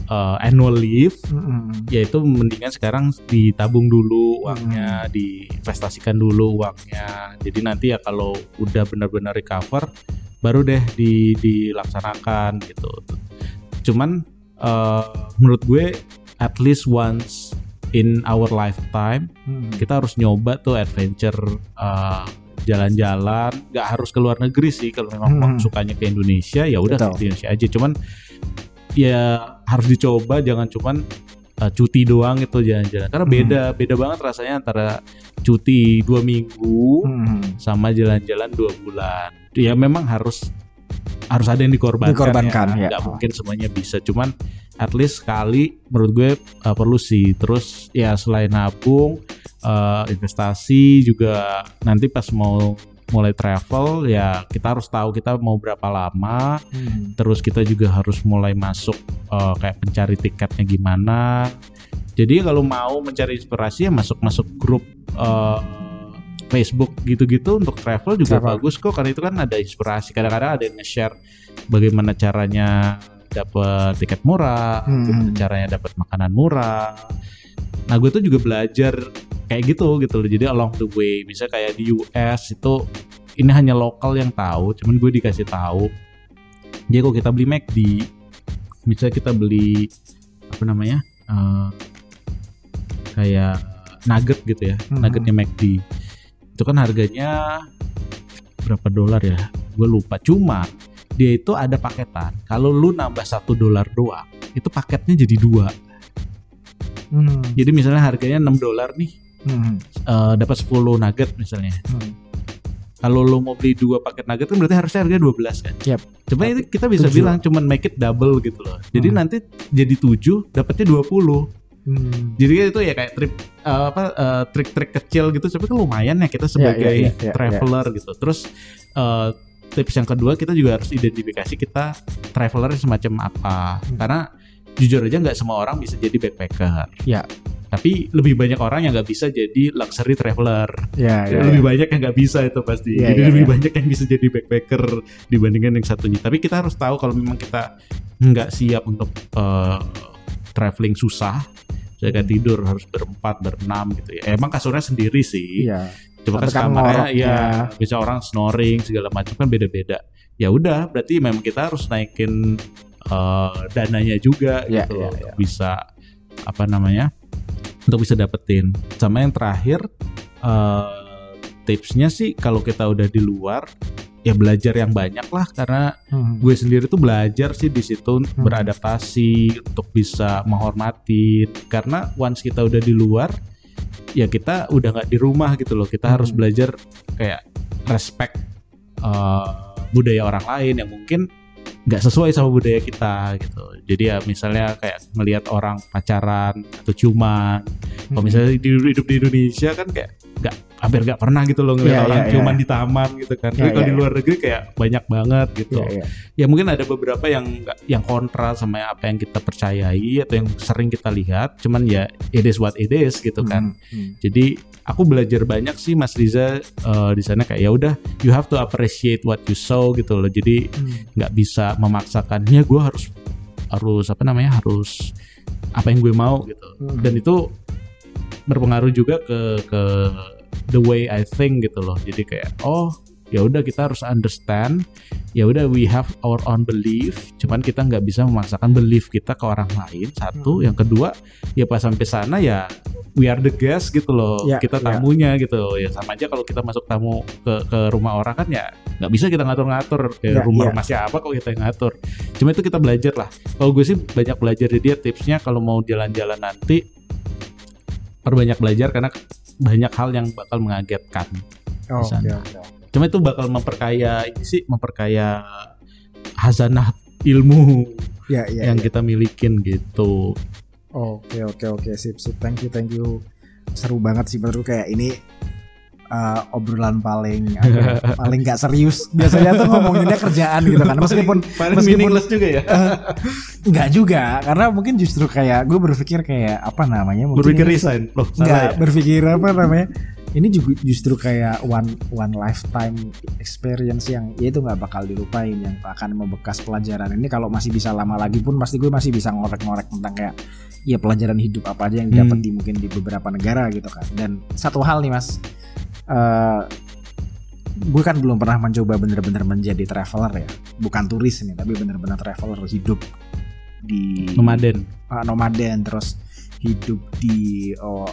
uh, annual leave Hmm. ya itu mendingan sekarang ditabung dulu uangnya diinvestasikan dulu uangnya jadi nanti ya kalau udah benar-benar recover baru deh di dilaksanakan gitu cuman uh, menurut gue at least once in our lifetime Hmm. kita harus nyoba tuh adventure uh, jalan-jalan nggak harus ke luar negeri sih kalau memang Hmm. sukanya ke Indonesia ya udah ke Indonesia aja cuman ya harus dicoba jangan cuman uh, cuti doang itu jalan-jalan karena Hmm. beda beda banget rasanya antara cuti dua minggu Hmm. sama jalan-jalan dua bulan ya memang harus harus ada yang dikorbankan, Dikorbankan, ya. nggak mungkin semuanya bisa cuman at least sekali menurut gue uh, perlu sih terus ya selain nabung uh, investasi juga nanti pas mau mulai travel ya kita harus tahu kita mau berapa lama Hmm. terus kita juga harus mulai masuk uh, kayak pencari tiketnya gimana jadi kalau mau mencari inspirasi ya masuk masuk grup uh, Facebook gitu-gitu untuk travel juga Travel. bagus kok karena itu kan ada inspirasi kadang-kadang ada yang nge-share bagaimana caranya dapat tiket murah Hmm. caranya dapat makanan murah nah gue tuh juga belajar kayak gitu gitu loh. Jadi along the way misalnya kayak di US itu ini hanya lokal yang tahu cuman gue dikasih tahu. Jadi kalau kita beli McD misalnya kita beli apa namanya eh, kayak nugget gitu ya Mhm. nuggetnya McD itu kan harganya berapa dolar ya? Gue lupa. Cuma dia itu ada paketan. Kalau lu nambah satu dolar doang itu paketnya jadi dua. Hmm. jadi misalnya harganya 6 dolar nih Hmm. eh, dapat 10 nugget misalnya Hmm. kalau lu mau beli dua paket nugget kan berarti harusnya harganya 12 kan Yap. Coba itu kita bisa Tujuh. bilang cuman make it double gitu loh. Jadi Hmm. nanti jadi 7 dapatnya 20. Hmm. Jadi kan itu ya kayak trip eh, apa eh, trik-trik kecil gitu tapi kan lumayan ya kita sebagai iya, iya, traveler gitu. Terus eh, tips yang kedua kita juga harus identifikasi kita traveler semacam apa. Hmm. Karena jujur aja nggak semua orang bisa jadi backpacker. Ya. Tapi lebih banyak orang yang nggak bisa jadi luxury traveler. Ya, ya, lebih ya. banyak yang nggak bisa itu pasti. Iya, Jadi iya, lebih iya. banyak yang bisa jadi backpacker dibandingkan yang satunya. Tapi kita harus tahu kalau memang kita nggak siap untuk eh, traveling susah, saya kayak tidur harus berempat berenam gitu ya. Emang kasurnya sendiri sih. Iya. Coba kan kamarnya ngoroknya. ya bisa orang snoring segala macam kan beda-beda. Ya udah, berarti memang kita harus naikin eh, dananya juga Ya, gitu ya, untuk bisa apa namanya untuk bisa dapetin sama yang terakhir eh, tipsnya sih kalau kita udah di luar ya belajar yang banyak lah karena Hmm. gue sendiri tuh belajar sih di situ beradaptasi untuk bisa menghormati karena once kita udah di luar ya kita udah nggak di rumah gitu loh kita harus Hmm. belajar kayak respect uh, budaya orang lain yang mungkin nggak sesuai sama budaya kita gitu jadi ya misalnya kayak melihat orang pacaran atau ciuman kalau Hmm. misalnya di, hidup di Indonesia kan kayak nggak hampir nggak pernah gitu loh ngeliat Iya, orang iya, ciuman iya. di taman gitu kan Iya, tapi kalau iya, di luar negeri kayak banyak banget gitu Iya, iya. ya mungkin ada beberapa yang yang kontra sama apa yang kita percayai atau yang sering kita lihat cuman ya it is what it is gitu kan Hmm, hmm. jadi aku belajar banyak sih Mas Riza eh, di sana kayak ya udah you have to appreciate what you saw gitu loh jadi Hmm. nggak bisa memaksakannya gue harus harus apa namanya harus apa yang gue mau gitu Hmm. dan itu berpengaruh juga ke ke the way I think gitu loh jadi kayak oh ya udah kita harus understand ya udah we have our own belief cuman kita nggak bisa memaksakan belief kita ke orang lain satu Hmm. yang kedua ya pas sampai sana ya we are the guest gitu loh Ya, kita ya. tamunya gitu ya sama aja kalau kita masuk tamu ke ke rumah orang kan ya nggak bisa kita ngatur-ngatur ke Ya, rumah ya. rumah siapa kok kita yang ngatur cuma itu kita belajar lah kalau gue sih banyak belajar dari dia tipsnya kalau mau jalan-jalan nanti perbanyak belajar karena banyak hal yang bakal mengagetkan Oh, Di sana. oke, oke. cuma itu bakal memperkaya ini sih memperkaya hazanah ilmu Ya, ya, yang ya. kita milikin gitu Oke oke oke sip sip thank you thank you seru banget sih menurutku kayak ini uh, obrolan paling apa ya, paling nggak serius. Biasanya tuh ngomonginnya kerjaan gitu kan. Meskipun Paling meskipun- juga ya? Nggak juga. Karena mungkin justru kayak gue berpikir kayak apa namanya mungkin berpikir resign. Loh ya? berpikir apa namanya. Ini juga justru kayak one one lifetime experience yang ya itu nggak bakal dilupain yang akan membekas pelajaran. Ini kalau masih bisa lama lagi pun pasti gue masih bisa ngorek-ngorek tentang kayak ya pelajaran hidup apa aja yang didapat Hmm. di mungkin di beberapa negara gitu kan. Dan satu hal nih mas eh gue kan belum pernah mencoba bener-bener menjadi traveler ya. Bukan turis nih tapi bener-bener traveler hidup di nomaden. Uh, nomaden terus hidup di oh,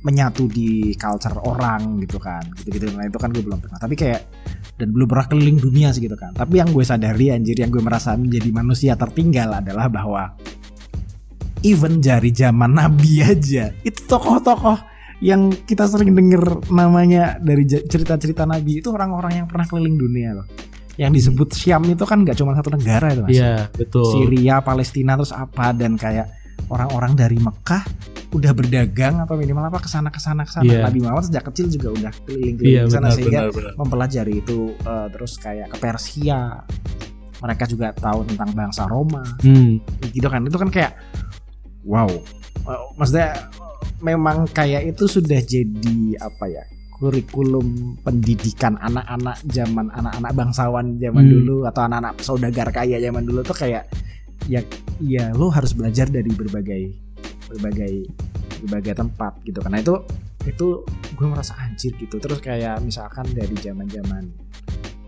menyatu di culture orang gitu kan. Gitu-gitu nah itu kan gue belum pernah. Tapi kayak dan belum pernah keliling dunia sih gitu kan. Tapi yang gue sadari anjir yang gue merasa menjadi manusia tertinggal adalah bahwa even dari zaman nabi aja itu tokoh-tokoh yang kita sering denger namanya dari cerita-cerita nabi itu orang-orang yang pernah keliling dunia loh yang disebut Syam itu kan gak cuma satu negara itu mas iya betul Syria, Palestina terus apa dan kayak orang-orang dari Mekah udah berdagang atau minimal apa ke sana ke sana ke sana. Iya. Nabi Muhammad sejak kecil juga udah keliling-keliling iya ke sana benar sehingga benar benar mempelajari itu eh, terus kayak ke Persia. Mereka juga tahu tentang bangsa Roma. hmm. Gitu kan. Itu kan kayak wow. Eh, maksudnya memang kayak itu sudah jadi apa ya? kurikulum pendidikan anak-anak zaman anak-anak bangsawan zaman Hmm. dulu atau anak-anak saudagar kaya zaman dulu tuh kayak ya ya lo harus belajar dari berbagai berbagai berbagai tempat gitu karena itu itu gue merasa anjir gitu terus kayak misalkan dari zaman zaman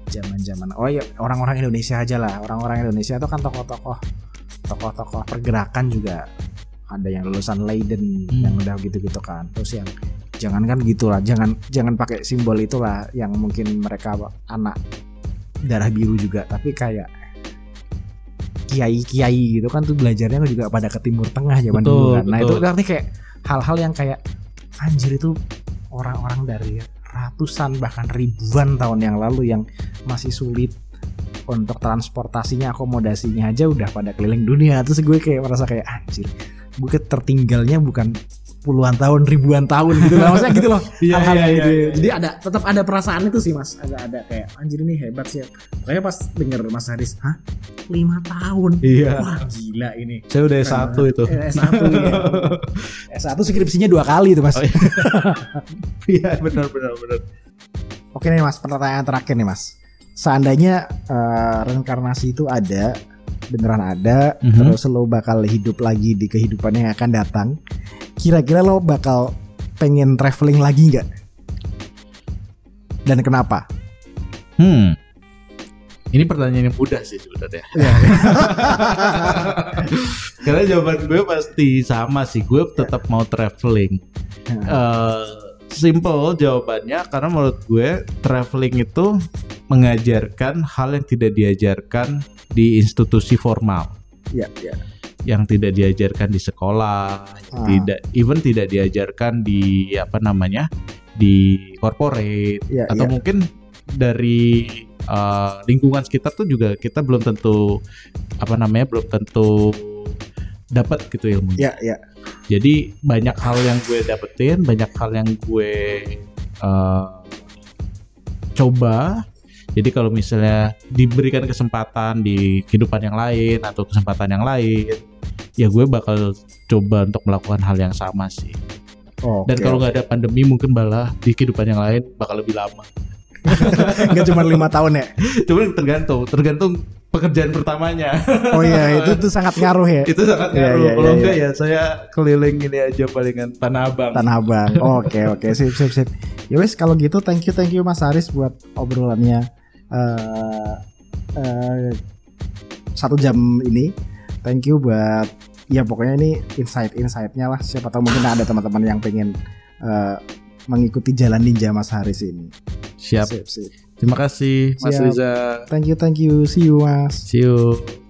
zaman zaman oh ya orang-orang Indonesia aja lah orang-orang Indonesia itu kan tokoh-tokoh tokoh-tokoh pergerakan juga ada yang lulusan Leiden Hmm. yang udah gitu-gitu kan terus yang jangan kan gitulah jangan jangan pakai simbol itulah yang mungkin mereka anak darah biru juga tapi kayak kiai-kiai gitu kan tuh belajarnya juga pada ke timur tengah zaman Betul, dulu kan nah itu betul. berarti kayak hal-hal yang kayak anjir itu orang-orang dari ratusan bahkan ribuan tahun yang lalu yang masih sulit untuk transportasinya akomodasinya aja udah pada keliling dunia terus gue kayak merasa kayak anjir gue tertinggalnya bukan puluhan tahun ribuan tahun gitu lah maksudnya gitu loh. Iya, hal-hal iya, kayak iya, gitu iya. jadi ada tetap ada perasaan itu sih mas. Ada ada kayak anjir ini hebat sih. Makanya pas denger mas Haris hah? Lima tahun? Iya. Wah gila ini. Saya udah S1 itu. Eh, S1 ya. S1 skripsinya dua kali itu mas. Oh, iya benar benar benar. Oke nih mas, pertanyaan terakhir nih mas. Seandainya eh, reinkarnasi itu ada, beneran ada, Mhm. terus lo bakal hidup lagi di kehidupan yang akan datang, kira-kira lo bakal pengen traveling lagi nggak? Dan kenapa? hmm Ini pertanyaan yang mudah sih sebenarnya. Iya. Karena jawaban gue pasti sama sih. Gue tetap mau traveling. Eh, simple jawabannya karena menurut gue traveling itu mengajarkan hal yang tidak diajarkan di institusi formal, Iya, iya. yang tidak diajarkan di sekolah, Ah. tidak even tidak diajarkan di apa namanya di corporate Iya, atau iya. mungkin dari eh, lingkungan sekitar tuh juga kita belum tentu apa namanya belum tentu dapat gitu ilmunya. Iya, iya. Jadi banyak hal yang gue dapetin, banyak hal yang gue eh, coba. Jadi kalau misalnya diberikan kesempatan di kehidupan yang lain atau kesempatan yang lain, ya gue bakal coba untuk melakukan hal yang sama sih. Oke. Dan kalau nggak ada pandemi mungkin malah di kehidupan yang lain bakal lebih lama. nggak cuma lima tahun ya. Cuman tergantung, tergantung pekerjaan pertamanya. Oh iya, itu tuh sangat ngaruh ya. Itu sangat Iya, ngaruh. iya, Kalau iya, enggak ya saya keliling ini aja palingan Tanah Abang. Tanah Abang. Oke oke sip sip sip. Ya wes kalau gitu thank you thank you Mas Aris buat obrolannya eh eh, satu jam ini. Thank you buat ya pokoknya ini insight insightnya lah. Siapa tahu mungkin ada teman-teman yang pengen eh, mengikuti jalan ninja Mas Haris ini. Siap. Sip sip. Terima kasih Mas Siap. Riza. Thank you thank you. See you Mas. See you.